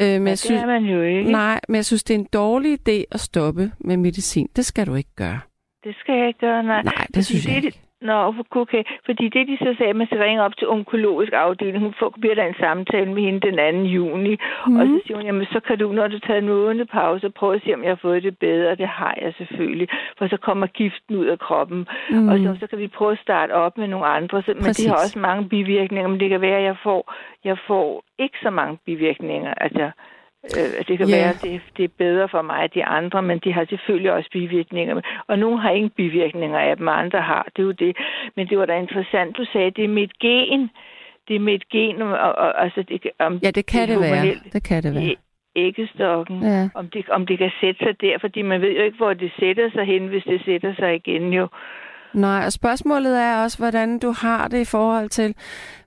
Øh, men ja, jeg synes, det er man jo ikke. Nej, men jeg synes, det er en dårlig idé at stoppe med medicin. Det skal du ikke gøre. Det skal jeg ikke gøre, nej. Nej, det synes jeg ikke. Nå, okay. Fordi det, de så sagde, at man skal ringe op til onkologisk afdeling. Hun får, bliver der en samtale med hende den 2. juni. Mm. Og så siger hun, jamen så kan du, når du tager en månedpause, prøve at se, om jeg har fået det bedre. Det har jeg selvfølgelig. For så kommer giften ud af kroppen. Mm. Og så, så kan vi prøve at starte op med nogle andre. Så, men Præcis. de har også mange bivirkninger. Men det kan være, at jeg får, jeg får ikke så mange bivirkninger. Altså, Øh, det kan yeah. være, at det, det er bedre for mig, de andre, men de har selvfølgelig også bivirkninger. Og nogle har ingen bivirkninger af dem, andre har. Det er jo det. Men det var da interessant, du sagde, det er et gen. Det er et gen, og, og, altså det, om ja, det kan det, det være. Det kan det være æggestokken, ja. om, det, om det kan sætte sig der, fordi man ved jo ikke, hvor det sætter sig hen, hvis det sætter sig igen jo. Nej, og spørgsmålet er også, hvordan du har det i forhold til,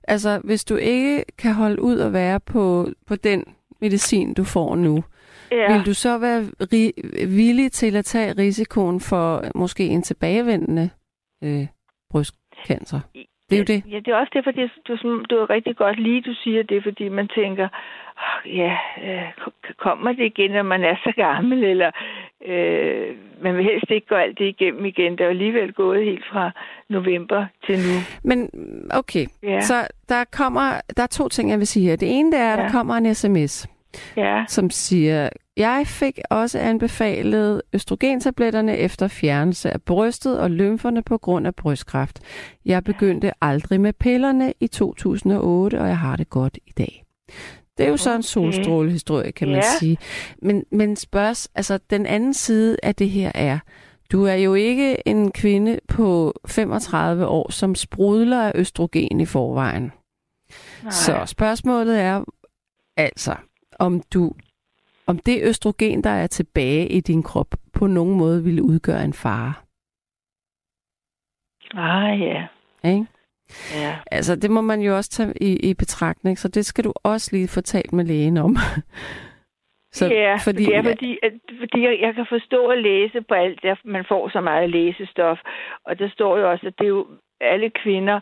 altså hvis du ikke kan holde ud at være på, på den medicin, du får nu, ja. vil du så være ri- villig til at tage risikoen for måske en tilbagevendende øh, brystcancer? Det er jo det. Ja, det er også det, fordi du, du er rigtig godt lige, du siger det, fordi man tænker, ja, øh, kommer det igen, når man er så gammel, eller øh, man vil helst ikke gå alt det igennem igen. Det er alligevel gået helt fra november til nu. Men okay, ja. så der kommer, der er to ting, jeg vil sige her. Det ene det er, at ja. der kommer en sms, ja. som siger, jeg fik også anbefalet østrogentabletterne efter fjernelse af brystet og lymferne på grund af brystkræft. Jeg begyndte aldrig med pillerne i 2008, og jeg har det godt i dag. Det er jo så en solstrålehistorie, kan man ja. sige. Men, men spørgs, altså den anden side af det her er, du er jo ikke en kvinde på 35 år, som sprudler af østrogen i forvejen. Nej. Så spørgsmålet er altså, om du om det østrogen, der er tilbage i din krop, på nogen måde ville udgøre en fare. Ah, ja. Ikke? Ja. Altså, det må man jo også tage i, i betragtning, så det skal du også lige få talt med lægen om. [LAUGHS] så, ja, fordi, det er fordi, at, fordi jeg, jeg kan forstå at læse på alt det, man får så meget læsestof, og der står jo også, at det er jo alle kvinder,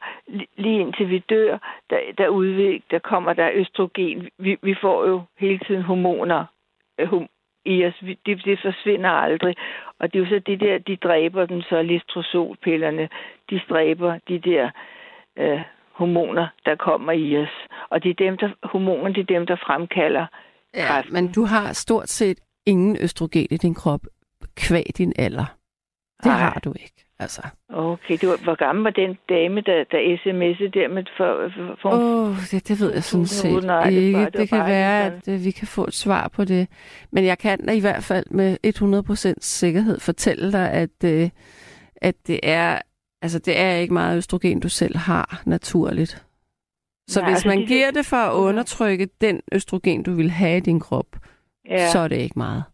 lige indtil vi dør, der, der udvik, der kommer der østrogen. Vi, vi får jo hele tiden hormoner øh, i os. Det, det forsvinder aldrig. Og det er jo så det der, de dræber dem så, listrosolpillerne, de stræber de der øh, hormoner, der kommer i os. Og det er dem, der, hormoner, det er dem, der fremkalder ja, kræften. men du har stort set ingen østrogen i din krop, kvæg din alder. Det Ej. har du ikke, altså. Okay, du, hvor gammel var den dame, der, der sms'ede der med for... for, for oh, det, det ved jeg sådan set nej, ikke. Det, bare, det, det kan være, at uh, vi kan få et svar på det. Men jeg kan i hvert fald med 100% sikkerhed fortælle dig, at, uh, at det er Altså, det er ikke meget østrogen, du selv har naturligt. Så Nej, hvis altså, man giver det for at undertrykke den østrogen, du vil have i din krop, ja. så er det ikke meget.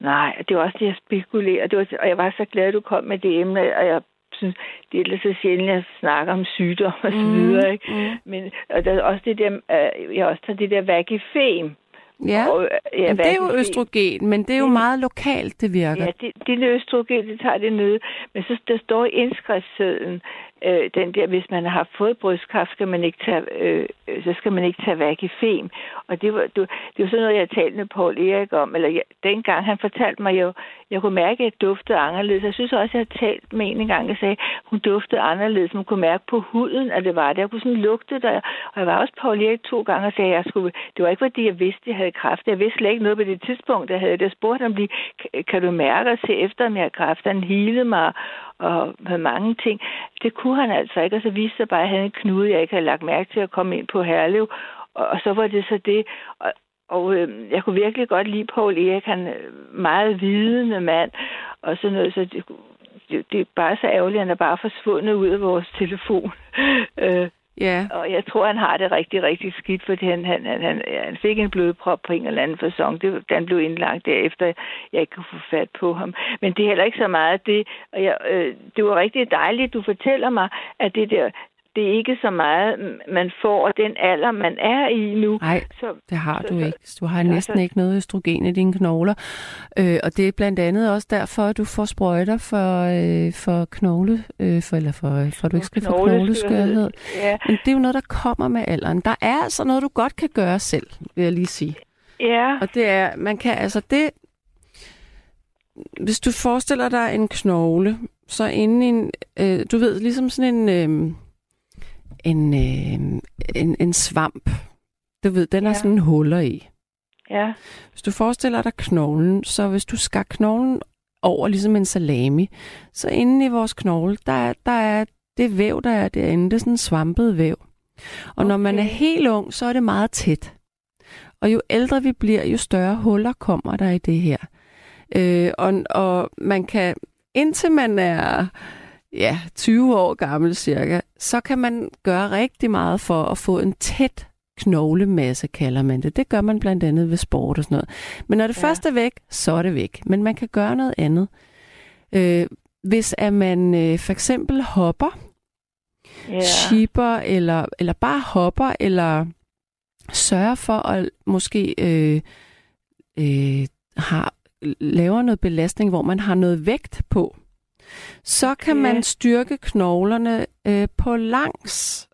Nej, det var også det, jeg spekulerer. Det var, og jeg var så glad, at du kom med det emne, og jeg synes, det er lidt så sjældent, at jeg snakker om sygdom og så mm, videre. Ikke? Mm. Men og der er også det der, øh, jeg også tager det der vagifem. Ja, og, ja det er jo østrogen, men det er jo meget lokalt, det virker. Ja, det, det østrogen, det tager det ned. Men så der står i indskriftssedlen, øh, den der, hvis man har fået brystkræft, skal man ikke tage, øh, øh så skal man ikke tage væk i fem. Og det var, det, det var sådan noget, jeg talte med Paul Erik om. Eller jeg, dengang han fortalte mig jo, jeg kunne mærke, at jeg duftede anderledes. Jeg synes også, jeg har talt med en gang, jeg sagde, hun duftede anderledes. Man kunne mærke på huden, at det var det. Jeg kunne sådan lugte der. Og jeg var også Paul Erik to gange og sagde, at jeg skulle, det var ikke, fordi jeg vidste, at jeg havde kræft. Jeg vidste slet ikke noget på det tidspunkt, jeg havde det. Jeg spurgte ham lige, kan du mærke og se efter, om jeg har kræft? Han hilede mig og med mange ting. Det kunne han altså ikke, og så viste sig bare, at han havde en knude, jeg ikke havde lagt mærke til at komme ind på Herlev. Og, og så var det så det. Og, og øh, jeg kunne virkelig godt lide Paul Erik, han er meget vidende mand, og sådan noget, så det, det, det er bare så ærgerligt, at han er bare forsvundet ud af vores telefon. [LAUGHS] øh, Ja. Og jeg tror, han har det rigtig, rigtig skidt, fordi han, han, han, han, fik en blodprop på en eller anden fasong. Det, den blev indlagt derefter, jeg ikke kunne få fat på ham. Men det er heller ikke så meget det. Og jeg, øh, det var rigtig dejligt, du fortæller mig, at det der det er ikke så meget, man får den alder, man er i nu. Nej, så, det har så, du ikke. Du har næsten ikke noget østrogen i dine knogler. Øh, og det er blandt andet også derfor, at du får sprøjter for, øh, for knogle, øh, for, eller for, for at du ikke skal få knogleskørhed. Ja. Men det er jo noget, der kommer med alderen. Der er altså noget, du godt kan gøre selv, vil jeg lige sige. Ja. Og det er, man kan altså det, hvis du forestiller dig en knogle, så inden en, øh, du ved, ligesom sådan en, øh, en, øh, en, en svamp. Du ved, den ja. er sådan huller i. Ja. Hvis du forestiller dig knoglen, så hvis du skar knoglen over ligesom en salami, så inde i vores knogle, der er, der er det væv, der er derinde, det er sådan en svampet væv. Og okay. når man er helt ung, så er det meget tæt. Og jo ældre vi bliver, jo større huller kommer der i det her. Øh, og, og man kan, indtil man er ja, 20 år gammel cirka, så kan man gøre rigtig meget for at få en tæt knoglemasse, kalder man det. Det gør man blandt andet ved sport og sådan noget. Men når det ja. først er væk, så er det væk. Men man kan gøre noget andet. Øh, hvis at man øh, for eksempel hopper, yeah. shipper, eller, eller bare hopper, eller sørger for at måske øh, øh, har, laver noget belastning, hvor man har noget vægt på, så kan ja. man styrke knoglerne øh, på langs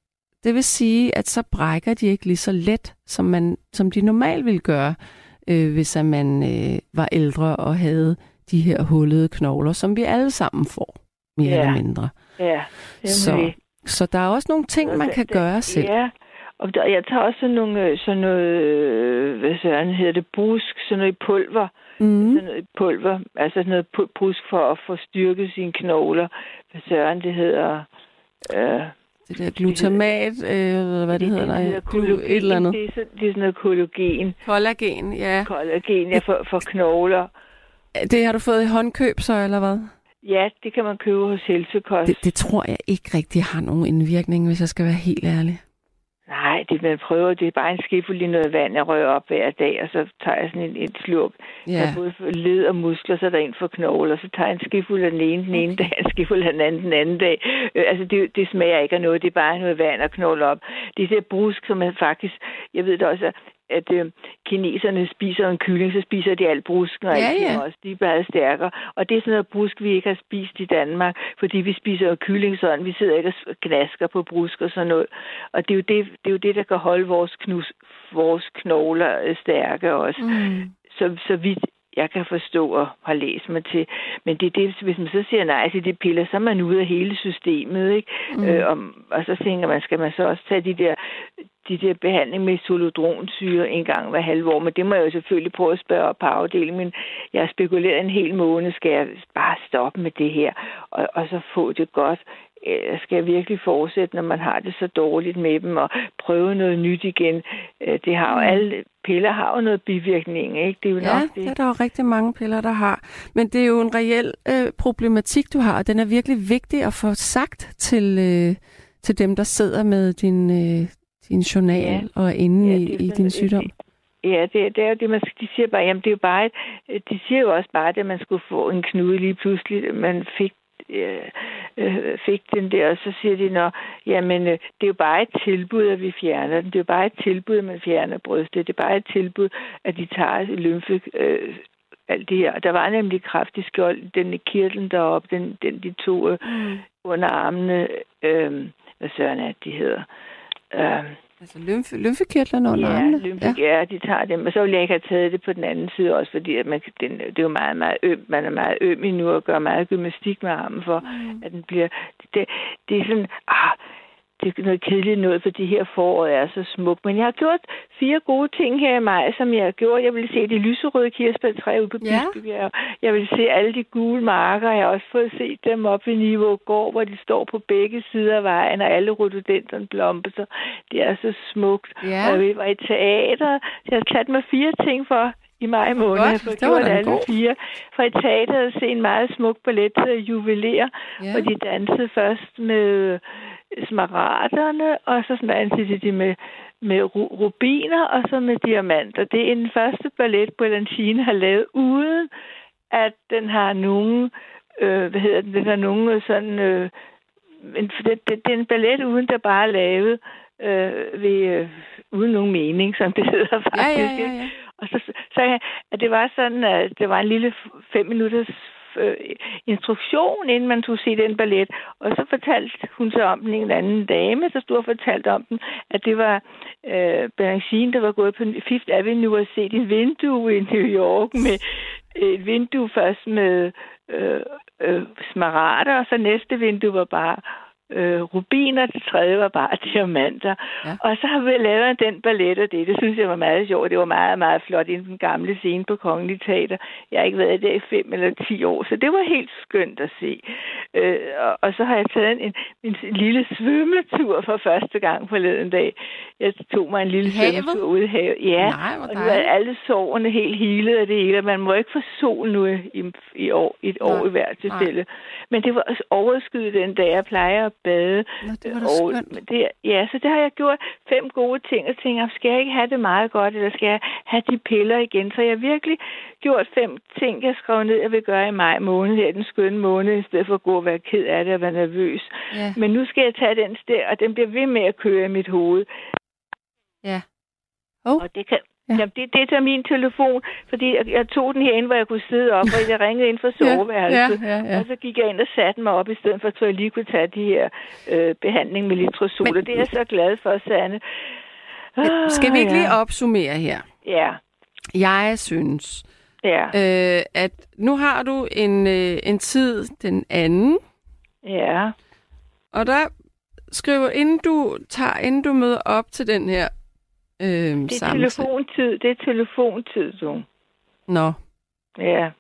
Det vil sige, at så brækker de ikke lige så let, som, man, som de normalt ville gøre, øh, hvis at man øh, var ældre og havde de her hullede knogler, som vi alle sammen får, mere ja. eller mindre. Ja, så, så der er også nogle ting, man kan gøre selv. Ja, og der, jeg tager også sådan nogle, øh, sådan noget, øh, hvad søren hedder det, brusk, sådan noget pulver. Mm. Sådan noget pulver, altså sådan noget brusk for at få styrket sine knogler. Hvad søren det hedder? Øh, det der glutamat, øh, hvad det, det hedder, nej, det kollagen, et eller andet. Det er, så, det er sådan noget kollagen. Kollagen, ja. Kollagen, ja, for, for knogler. Det har du fået i håndkøb så, eller hvad? Ja, det kan man købe hos Helsekost. Det, det tror jeg ikke rigtig har nogen indvirkning, hvis jeg skal være helt ærlig. Nej, det man prøver, det er bare en skifuld i noget vand, jeg rører op hver dag, og så tager jeg sådan en, en slurk. Ja. Der er både led og muskler, så er der en for knogler, så tager jeg en skifuld af den ene den ene dag, en skifuld af den anden den anden dag. Øh, altså, det, det smager ikke af noget, det er bare noget vand og knogler op. Det er det brusk, som er faktisk, jeg ved det også, at øh, kineserne spiser en kylling, så spiser de alt brusken og ja, alt ja. også. De er bare stærkere. Og det er sådan noget brusk, vi ikke har spist i Danmark, fordi vi spiser jo kylling sådan. Vi sidder ikke og gnasker på brusk og sådan noget. Og det er jo det, det, er jo det der kan holde vores, knus, vores knogler øh, stærke også. Mm. Så, så vidt jeg kan forstå og har læst mig til. Men det er det, hvis man så siger nej til de piller, så er man ude af hele systemet, ikke? Mm. Øh, og, og så tænker man, skal man så også tage de der de der behandling med solodronsyre en gang hver halve år, men det må jeg jo selvfølgelig prøve at spørge op på afdelingen, men jeg har spekuleret en hel måned, skal jeg bare stoppe med det her, og, og så få det godt, skal jeg virkelig fortsætte, når man har det så dårligt med dem, og prøve noget nyt igen. Øh, det har jo mm. alle piller har jo noget bivirkning, ikke? Det er jo ja, nok det. det er der jo rigtig mange piller, der har. Men det er jo en reel øh, problematik, du har, og den er virkelig vigtig at få sagt til, øh, til dem, der sidder med din, øh, din journal ja. og inde ja, i, i din sygdom? Ja, det, det er jo det, man, de siger bare, jamen det er jo bare, et, de siger jo også bare, at man skulle få en knude lige pludselig, man fik øh, øh, fik den der, og så siger de, nå, jamen, øh, det er jo bare et tilbud, at vi fjerner den. Det er jo bare et tilbud, at man fjerner brystet. Det er bare et tilbud, at de tager lymfe, øh, alt det her. Der var nemlig kraftig skjold, den kirtlen deroppe, den, den de to øh, mm. under armene, øh, hvad søren er de hedder, Øh, altså lymfe, lymfekirtlerne under ja, armene? Lymfe, ja. ja, de tager dem. Og så vil jeg ikke have taget det på den anden side også, fordi at man, den, det er jo meget, meget øm. Man er meget øm endnu og gør meget gymnastik med armen for, mm. at den bliver... Det, det er sådan... Ah, det er noget kedeligt noget, for det her forår er så smukt. Men jeg har gjort fire gode ting her i maj, som jeg har gjort. Jeg vil se de lyserøde kirsebærtræ ude på ja. Bispebjerg. Jeg vil se alle de gule marker. Jeg har også fået set dem op i Niveau Gård, hvor de står på begge sider af vejen, og alle rhododendron blomster. Det er så smukt. Ja. Og jeg var i teater. Jeg har taget mig fire ting for i maj måned. Godt, har gjort alle god. fire. For i teateret se en meget smuk ballet til juveler, ja. hvor de dansede først med smaragderne, og så dansede de med, med rubiner og så med diamanter. Det er den første ballet, Balancine har lavet, uden at den har nogen, øh, hvad hedder den, den har nogen sådan, øh, en, det, det, det er en ballet, uden der bare er lavet øh, ved, øh, uden nogen mening, som det [LAUGHS] hedder faktisk. Ja, ja, ja, ja. Og så, så at det var sådan, at det var en lille fem minutters øh, instruktion, inden man tog se den ballet. Og så fortalte hun så om den en anden dame, der stod og fortalte om den, at det var øh, Balancine, der var gået på Fifth Avenue og set et vindue i New York med et vindue først med øh, øh, smarader, og så næste vindue var bare øh, rubiner, det tredje var bare [LAUGHS] diamanter. Ja. Og så har vi lavet den ballet og det. Det synes jeg var meget sjovt. Det var meget, meget flot i den gamle scene på Kongelig Teater. Jeg har ikke været der i fem eller ti år, så det var helt skønt at se. Øh, og, og så har jeg taget en, en, en lille svømmetur for første gang forleden dag. Jeg tog mig en lille svømmetur ude i havet. Ja, Nej, og nu er alle sårene helt helet af det hele. Man må ikke få sol nu i, i, år, et år Nej. i hvert tilfælde. Men det var overskyet den dag, jeg plejer at bade. Nå, det var da og det, ja, så det har jeg gjort fem gode ting, og tænker, skal jeg ikke have det meget godt, eller skal jeg have de piller igen? Så jeg har virkelig gjort fem ting, jeg skrev ned, jeg vil gøre i maj måned, her den skønne måned, i stedet for at gå og være ked af det og være nervøs. Ja. Men nu skal jeg tage den sted, og den bliver ved med at køre i mit hoved. Ja. Oh. Og det kan, Ja. Jamen, det, det er min telefon, fordi jeg, jeg tog den herinde, hvor jeg kunne sidde op, og jeg ringede ind fra [LAUGHS] soveværelset. Ja, ja, ja, ja. Og så gik jeg ind og satte mig op, i stedet for, at jeg lige kunne tage de her øh, behandling med litrosol. Men, og det er jeg så glad for, Sanne. Ah, Skal vi ikke ja. lige opsummere her? Ja. Jeg synes, Ja. øh, at nu har du en, øh, en tid den anden, Ja. og der skriver, inden du tager, inden du møder op til den her øh, Det er telefontid. Det er telefontid, du. Nå. Ja.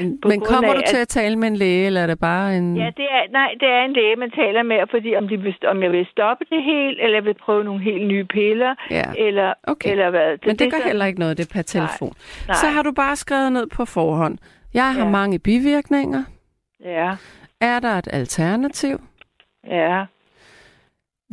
Men, men kommer af, du til at tale med en læge, eller er det bare en... Ja, det er, nej, det er en læge, man taler med, fordi om, de vil, om jeg vil stoppe det helt, eller jeg vil prøve nogle helt nye piller, Ja. eller, Okay. eller hvad. Men det, det gør så- heller ikke noget, det er per telefon. nej. Så har du bare skrevet ned på forhånd. Jeg har Ja. mange bivirkninger. Ja, Er der et alternativ? ja,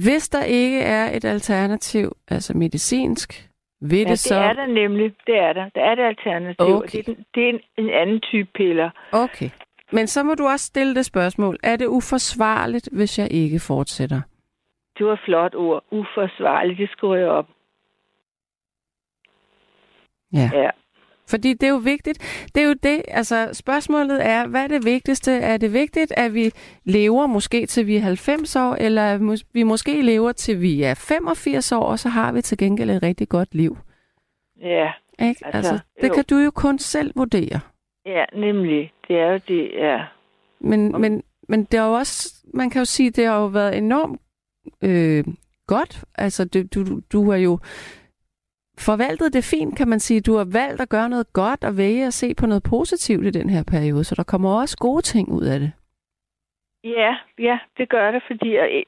Hvis der ikke er et alternativ, altså medicinsk, vil ja det det så... er der nemlig. Det er der. Der er et alternativ. og Okay. Det, er, det er en, en anden type piller. Okay. Men så må du også stille det spørgsmål. Er det uforsvarligt, hvis jeg ikke fortsætter? Det var et flot ord. Uforsvarligt, det skriver jeg op. Ja. Ja. Fordi det er jo vigtigt. Det er jo det, altså spørgsmålet er, hvad er det vigtigste? Er det vigtigt, at vi lever måske til vi er 90 år, eller at vi måske lever til vi er 85 år, og så har vi til gengæld et rigtig godt liv? Ja, Ikke? Altså, Altså, det jo. kan du jo kun selv vurdere. ja, nemlig. Det er jo det, ja. Men, Om- men, men det er jo også, man kan jo sige, det har jo været enormt øh, godt. Altså, du, du, du har jo forvaltet det fint, kan man sige. Du har valgt at gøre noget godt og vælge at se på noget positivt i den her periode, så der kommer også gode ting ud af det. Ja, ja, det gør det, fordi øh,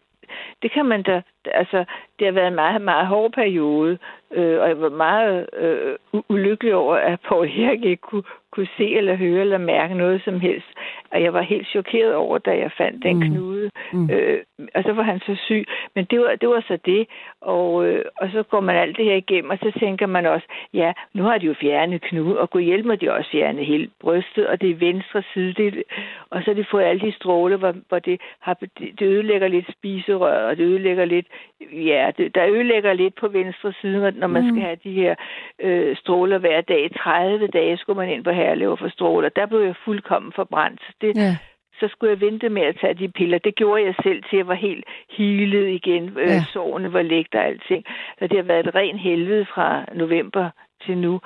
det kan man da, altså, det har været en meget, meget hård periode, øh, og jeg var meget øh, ulykkelig over, at Paul Erik ikke kunne, kunne se eller høre eller mærke noget som helst. Og jeg var helt chokeret over, da jeg fandt den Mm. knude. Mm. Øh, og så var han så syg. Men det var, det var så det. Og, øh, og så går man alt det her igennem, og så tænker man også, ja, nu har de jo fjernet knude, og kunne hjælpe mig, de også fjernet hele brystet, og det er venstre side. Det, og så har de fået alle de stråler, hvor, hvor det, har, det ødelægger lidt spiserøret, og det ødelægger lidt, ja, det, der ødelægger lidt på venstre side, når man Mm. skal have de her øh, stråler hver dag. 30 dage skulle man ind på herlever for stråler. Der blev jeg fuldkommen forbrændt. Så Det, Ja. så skulle jeg vente med at tage de piller. Det gjorde jeg selv til, jeg var helt healet igen. Øh, Ja. Sårene var lægt og alting. Så det har været et ren helvede fra november til nu,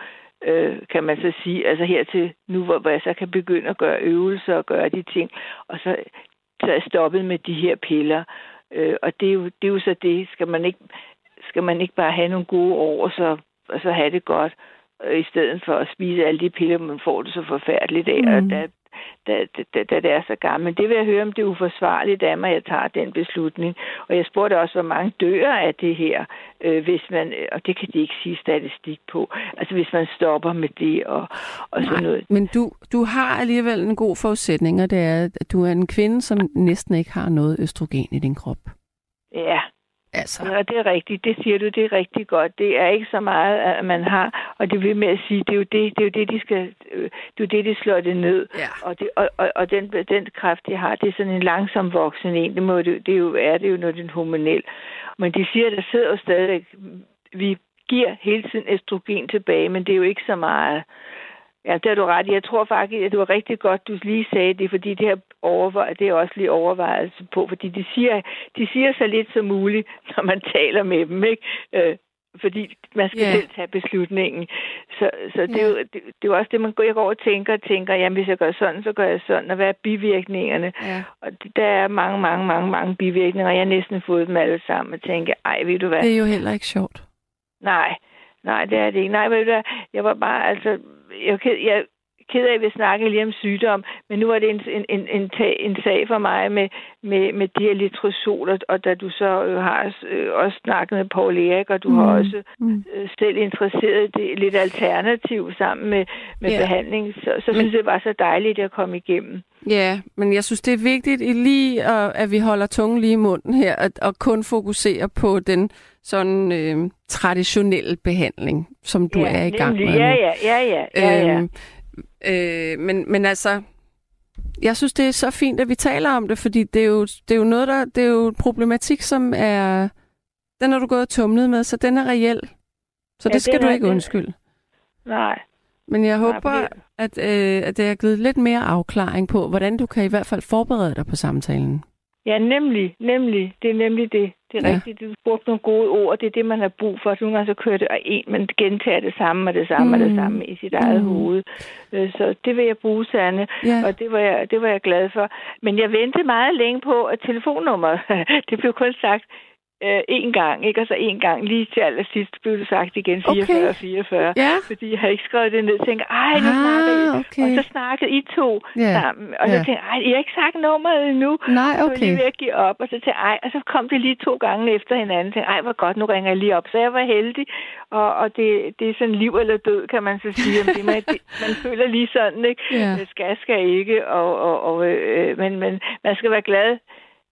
øh, kan man så sige. Altså her til nu, hvor, hvor jeg så kan begynde at gøre øvelser og gøre de ting. Og så, så er jeg stoppet med de her piller. Øh, og det er, jo, det er jo så det. Skal man ikke, skal man ikke bare have nogle gode år, og så, og så have det godt, i stedet for at spise alle de piller, man får det så forfærdeligt af. Mm. Og da, da, da, da det er så gammelt. Det vil jeg høre, om det er uforsvarligt af mig, at jeg tager den beslutning. Og jeg spurgte også, hvor mange dør af det her, øh, hvis man, og det kan de ikke sige statistik på, altså hvis man stopper med det og, og sådan noget. Men du, du har alligevel en god forudsætning, og det er, at du er en kvinde, som næsten ikke har noget østrogen i din krop. Ja, Altså, Ja, det er rigtigt. Det siger du, det er rigtig godt. Det er ikke så meget, at man har, og det vil med at sige, det er jo det, det, er jo det de skal, øh, det er jo det, de slår det ned. Ja. Og, det, og, og, og den, den kraft, de har, det er sådan en langsom voksen en. Det, må det, det er jo, er det jo, når det er hormonel. Men de siger, der sidder jo stadigvæk, vi giver hele tiden østrogen tilbage, men det er jo ikke så meget. Ja, det har du ret i. Jeg tror faktisk, at det var rigtig godt, du lige sagde det, fordi det her overvej, det er også lige overvejelse på, fordi de siger, de siger så lidt som muligt, [LAUGHS] når man taler med dem, ikke? Øh, fordi man skal yeah. selv tage beslutningen. Så, så det, er Ja. jo, det, det er jo også det, man går, jeg går og tænker og tænker, jamen hvis jeg gør sådan, så gør jeg sådan, og hvad er bivirkningerne? ja. Og det, der er mange, mange, mange, mange bivirkninger, og jeg har næsten fået dem alle sammen, og tænker, ej, ved du hvad? det er jo heller ikke sjovt. Nej, nej, det er det ikke. Nej, ved du hvad, jeg var bare, altså, jeg, var ked, jeg er ked af, at vi snakker lige om sygdom, men nu var det en, en, en, en, en sag for mig med, med, med de her litrosoler, og da du så øh, har øh, også snakket med Paul Erik, og du mm. har også Mm. øh, selv interesseret det lidt alternativ sammen med, med yeah. behandling, så, så synes jeg, det var så dejligt at komme igennem. Ja, men jeg synes, det er vigtigt i lige, at, at vi holder tungen lige i munden her, og, og kun fokuserer på den sådan øh, traditionelle behandling, som du ja, er i gang nemlig. med Ja, ja, ja, ja, ja, ja. Øhm, øh, men, men altså, jeg synes, det er så fint, at vi taler om det, fordi det er jo, det er jo noget, der, det er jo en problematik, som er, den har du gået og tumlet med, så den er reel. Så det Ja, skal det du ikke det. undskylde. Nej. Men jeg Nej, håber, fordi- at, øh, at det har givet lidt mere afklaring på, hvordan du kan i hvert fald forberede dig på samtalen. Ja, nemlig, nemlig. Det er nemlig det. Det er Ja. rigtigt. Du brugte nogle gode ord. Det er det, man har brug for. Nogle gange så kører det, og en, man gentager det samme og det samme mm. og det Mm. samme i sit eget Mm. hoved. Øh, Så det vil jeg bruge, Sanne. Ja. Og det var, jeg, det var jeg glad for. Men jeg ventede meget længe på, at telefonnummer, [LAUGHS] det blev kun sagt øh, én gang, ikke? Og så én gang lige til allersidst blev det sagt igen 44 Okay. og 44. Ja. Fordi jeg havde ikke skrevet det ned. Jeg tænkte, ej, nu Ah, snakker I. okay. Og så snakkede I to Ja. sammen. Og så Ja. tænkte jeg, ej, I har ikke sagt nummeret endnu. Nej, Så var jeg lige okay. ved at give op, og så til ej, og så kom det lige to gange efter hinanden. Jeg tænkte, ej, hvor godt, nu ringer jeg lige op. Så jeg var heldig, og, og det, det er sådan liv eller død, kan man så sige. Om det, man, det, man føler lige sådan, ikke? Øh, Skal, skal ikke, og, og, og, øh, men, men man skal være glad,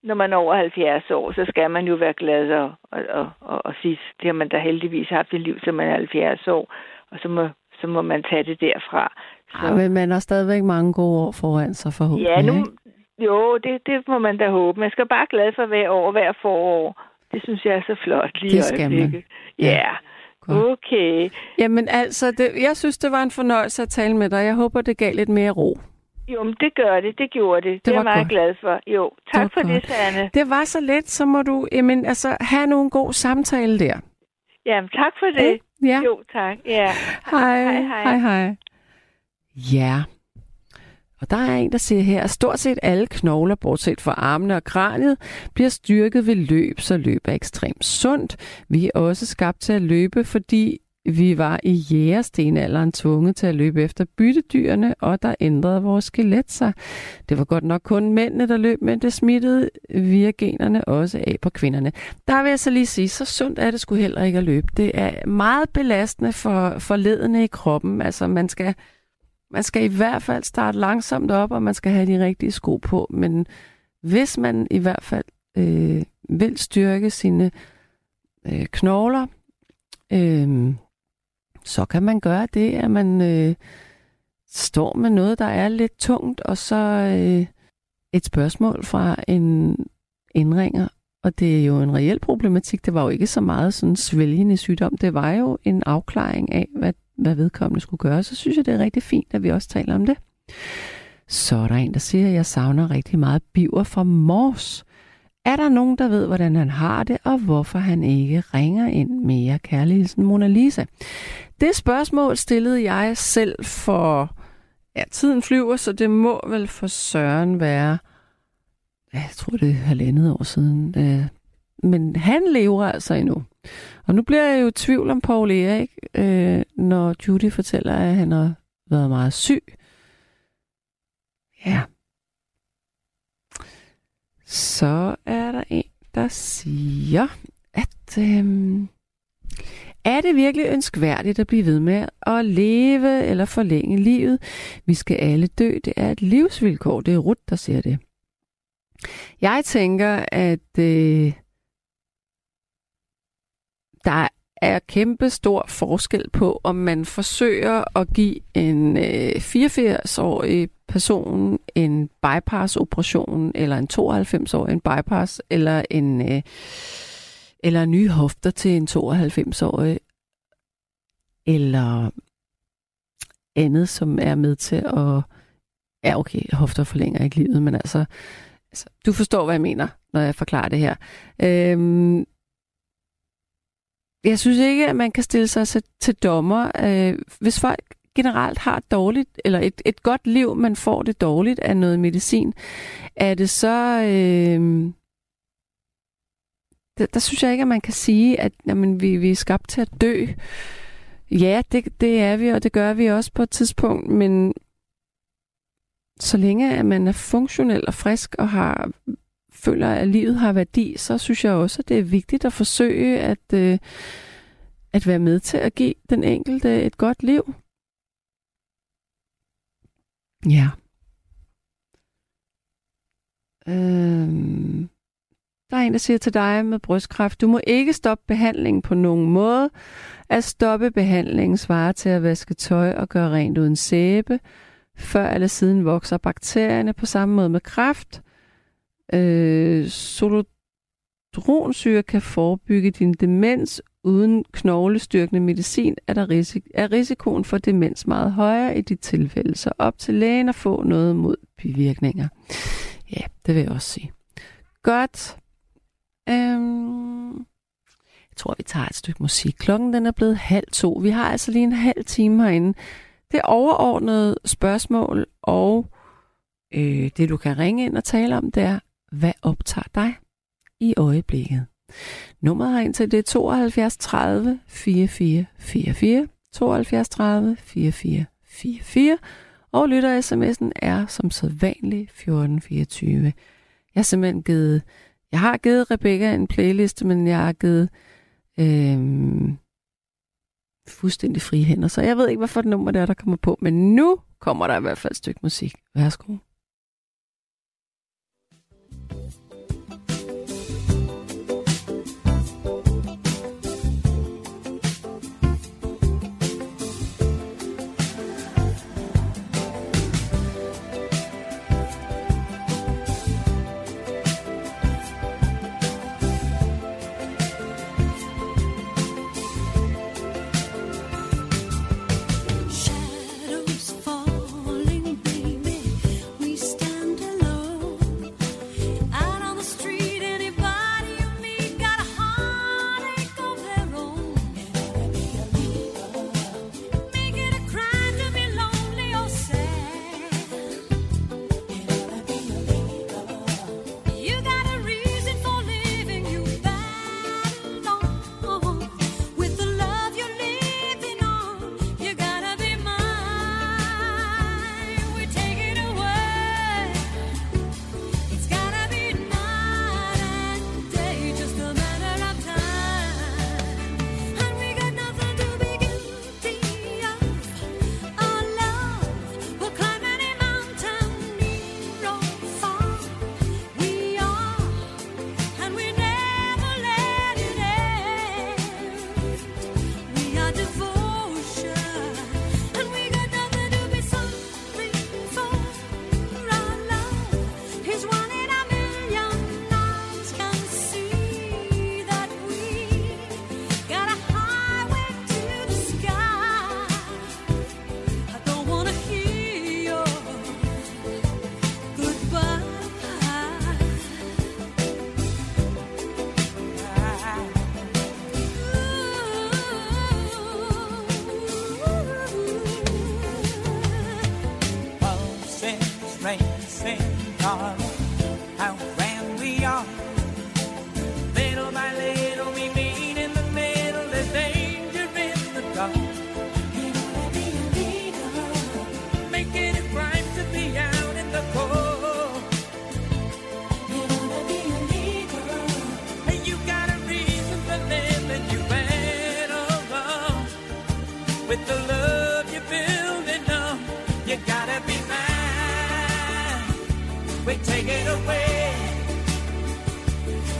når man er over 70 år, så skal man jo være glad og, og, og, og, sige, det har man da heldigvis haft et liv, som man er 70 år, og så må, så må man tage det derfra. Så, Ja, men man har stadigvæk mange gode år foran sig forhåbentlig. Ja, nu, jo, det, det må man da håbe. Man skal bare glad for hver år, hver forår. Det synes jeg er så flot lige Det skal man. Ja. Godt. okay. Jamen altså, det, jeg synes, det var en fornøjelse at tale med dig. Jeg håber, det gav lidt mere ro. Jo, men det gør det. Det gjorde det. Det, det er var jeg meget godt. glad for. Jo, Det tak var for godt. det, Sanne. Det var så let, så må du jamen, altså, have nogle god samtale der. Jamen, tak for det. Ja. Jo, tak. Ja. Hej. Hej, hej. hej, hej. Ja. Og der er en, der siger her, at stort set alle knogler, bortset fra armene og kraniet, bliver styrket ved løb, så løb er ekstremt sundt. Vi er også skabt til at løbe, fordi vi var i jægerstenalderen tvunget til at løbe efter byttedyrene, og der ændrede vores skelet sig. Det var godt nok kun mændene, der løb, men det smittede via generne også af på kvinderne. Der vil jeg så lige sige, så sundt er det sgu heller ikke at løbe. Det er meget belastende for, for ledene i kroppen. Altså man skal, man skal i hvert fald starte langsomt op, og man skal have de rigtige sko på. Men hvis man i hvert fald øh, vil styrke sine øh, knogler, øh, så kan man gøre det, at man øh, står med noget, der er lidt tungt, og så øh, et spørgsmål fra en indringer. Og det er jo en reel problematik. Det var jo ikke så meget sådan svælgende sygdom. Det var jo en afklaring af, hvad, hvad vedkommende skulle gøre. Så synes jeg, det er rigtig fint, at vi også taler om det. Så er der en, der siger, at jeg savner rigtig meget biver fra Mors. Er der nogen, der ved, hvordan han har det, og hvorfor han ikke ringer ind mere? kærligheden Mona Lisa. Det spørgsmål stillede jeg selv for... Ja, tiden flyver, så det må vel for Søren være... Jeg tror, det er halvandet år siden. Øh, men han lever altså endnu. Og nu bliver jeg jo i tvivl om Paul Erik, øh, når Judy fortæller, at han har været meget syg. Ja. Så er der en, der siger, at øhm, er det virkelig ønskværdigt at blive ved med at leve eller forlænge livet? Vi skal alle dø. Det er et livsvilkår. Det er Rut, der siger det. Jeg tænker, at øh, der er kæmpe stor forskel på, om man forsøger at give en øh, 84-årig person en bypass-operation, eller en 92-årig en bypass, eller en øh, eller nye hofter til en 92-årig, eller andet, som er med til at... Ja, okay, hofter forlænger ikke livet, men altså, altså du forstår, hvad jeg mener, når jeg forklarer det her. Øhm, jeg synes ikke, at man kan stille sig til, til dommer. Øh, hvis folk generelt har et dårligt, eller et, et godt liv, man får det dårligt af noget medicin, er det så... Øh, der, der synes jeg ikke, at man kan sige, at jamen, vi, vi er skabt til at dø. Ja, det, det er vi, og det gør vi også på et tidspunkt, men så længe at man er funktionel og frisk og har føler, at livet har værdi, så synes jeg også, at det er vigtigt at forsøge at, øh, at være med til at give den enkelte et godt liv. Ja. Øhm, der er en, der siger til dig med brystkræft, du må ikke stoppe behandlingen på nogen måde. At stoppe behandlingen svarer til at vaske tøj og gøre rent uden sæbe. Før eller siden vokser bakterierne på samme måde med kræft. Øh, solodronsyre kan forebygge din demens, uden knoglestyrkende medicin er, der risik- er risikoen for demens meget højere i de tilfælde, så op til lægen at få noget mod bivirkninger. Ja, det vil jeg også sige. Godt. Øhm, jeg tror, vi tager et stykke musik. Klokken den er blevet halv to. Vi har altså lige en halv time herinde. Det er overordnede spørgsmål, og øh, det du kan ringe ind og tale om, det er, hvad optager dig i øjeblikket? Nummeret ind til det er 72 30 44 44, 72 30 44 44, og lytter sms'en er som sædvanligt 1424. Jeg har simpelthen givet, jeg har givet Rebecca en playlist, men jeg har givet øhm, fuldstændig frie hænder, så jeg ved ikke, hvad for et nummer det er, der kommer på, men nu kommer der i hvert fald et stykke musik. Værsgo. Thank you. Racing in How grand we are. Little by little we meet in the middle. There's danger in the dark. You wanna be a leader. Making it right to be out in the cold. with the we take it away.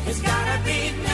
It's gotta be now.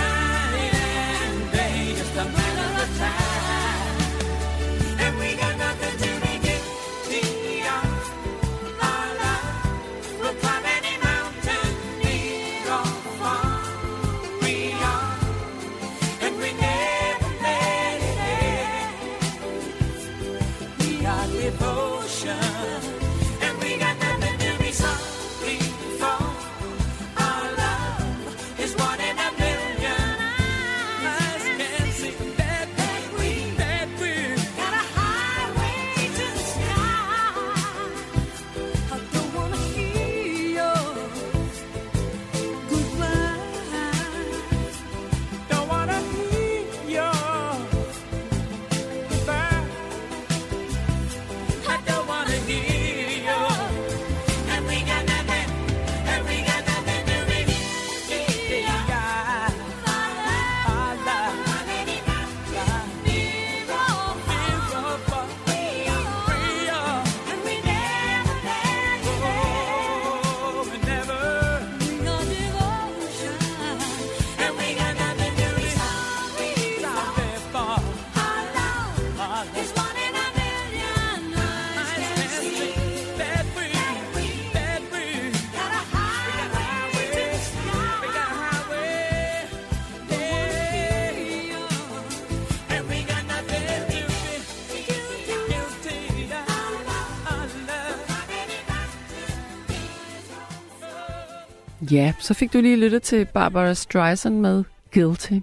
Ja, så fik du lige lyttet til Barbara Streisand med Guilty.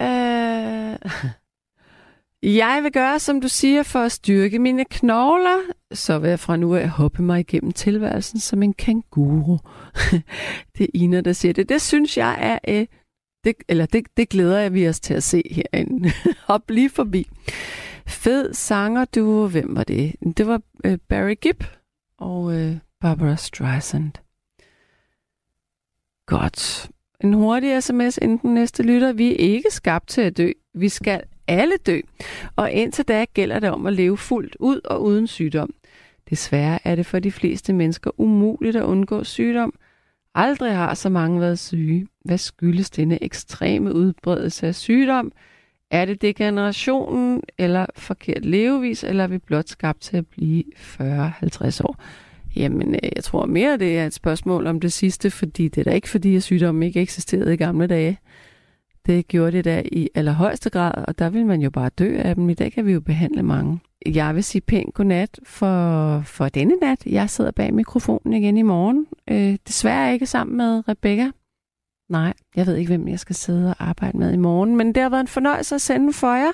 Uh, jeg vil gøre, som du siger, for at styrke mine knogler, så vil jeg fra nu af hoppe mig igennem tilværelsen som en kanguru. [LAUGHS] det er Ina, der siger det. Det synes jeg er... Uh, det, eller det, det glæder jeg vi os til at se herinde. [LAUGHS] Hop lige forbi. Fed sanger du. Hvem var det? Det var uh, Barry Gibb og uh, Barbara Streisand. Godt. En hurtig sms inden den næste lytter. Vi er ikke skabt til at dø. Vi skal alle dø. Og indtil da gælder det om at leve fuldt ud og uden sygdom. Desværre er det for de fleste mennesker umuligt at undgå sygdom. Aldrig har så mange været syge. Hvad skyldes denne ekstreme udbredelse af sygdom? Er det degenerationen eller forkert levevis, eller er vi blot skabt til at blive 40-50 år? Jamen, øh, jeg tror mere, det er et spørgsmål om det sidste, fordi det er da ikke fordi, at sygdommen ikke eksisterede i gamle dage. Det gjorde det da i allerhøjeste grad, og der vil man jo bare dø af dem. I dag kan vi jo behandle mange. Jeg vil sige pænt godnat for, for denne nat. Jeg sidder bag mikrofonen igen i morgen. Øh, desværre ikke sammen med Rebecca. Nej, jeg ved ikke, hvem jeg skal sidde og arbejde med i morgen, men det har været en fornøjelse at sende for jer.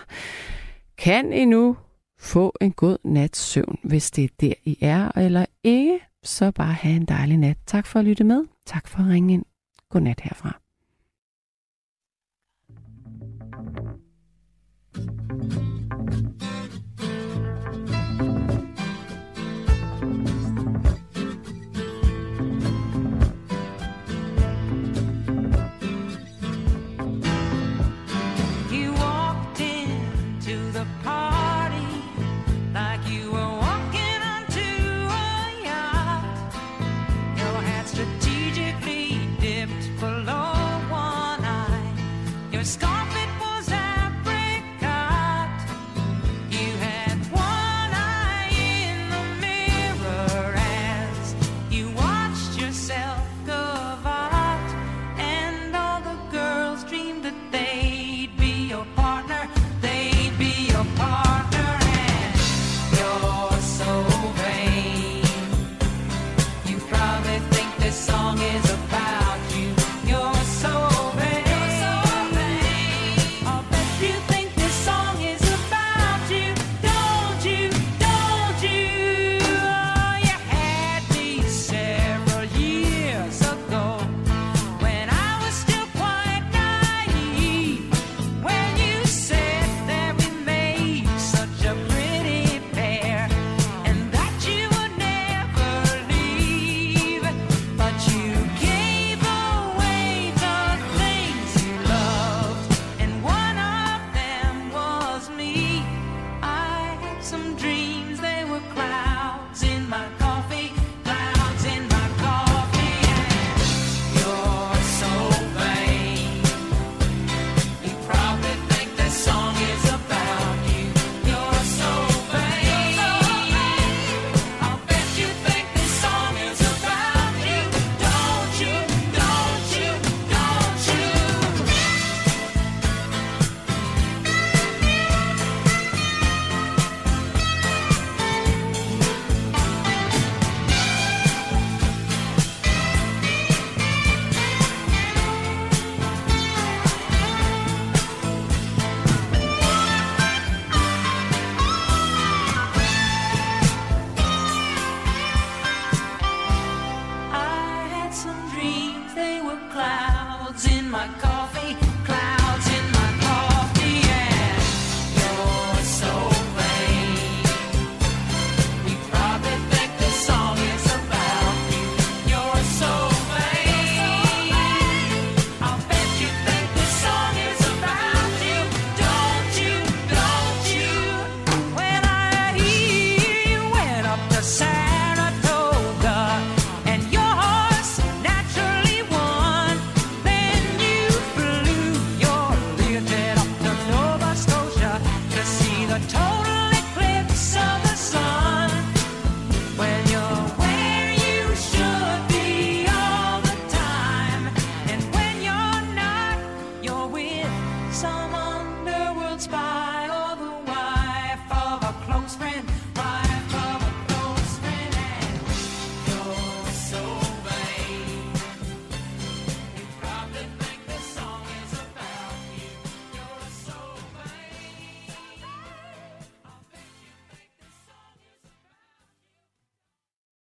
Kan I nu få en god nats søvn, hvis det er der, I er, eller ikke, så bare have en dejlig nat. Tak for at lytte med. Tak for at ringe ind. God nat herfra.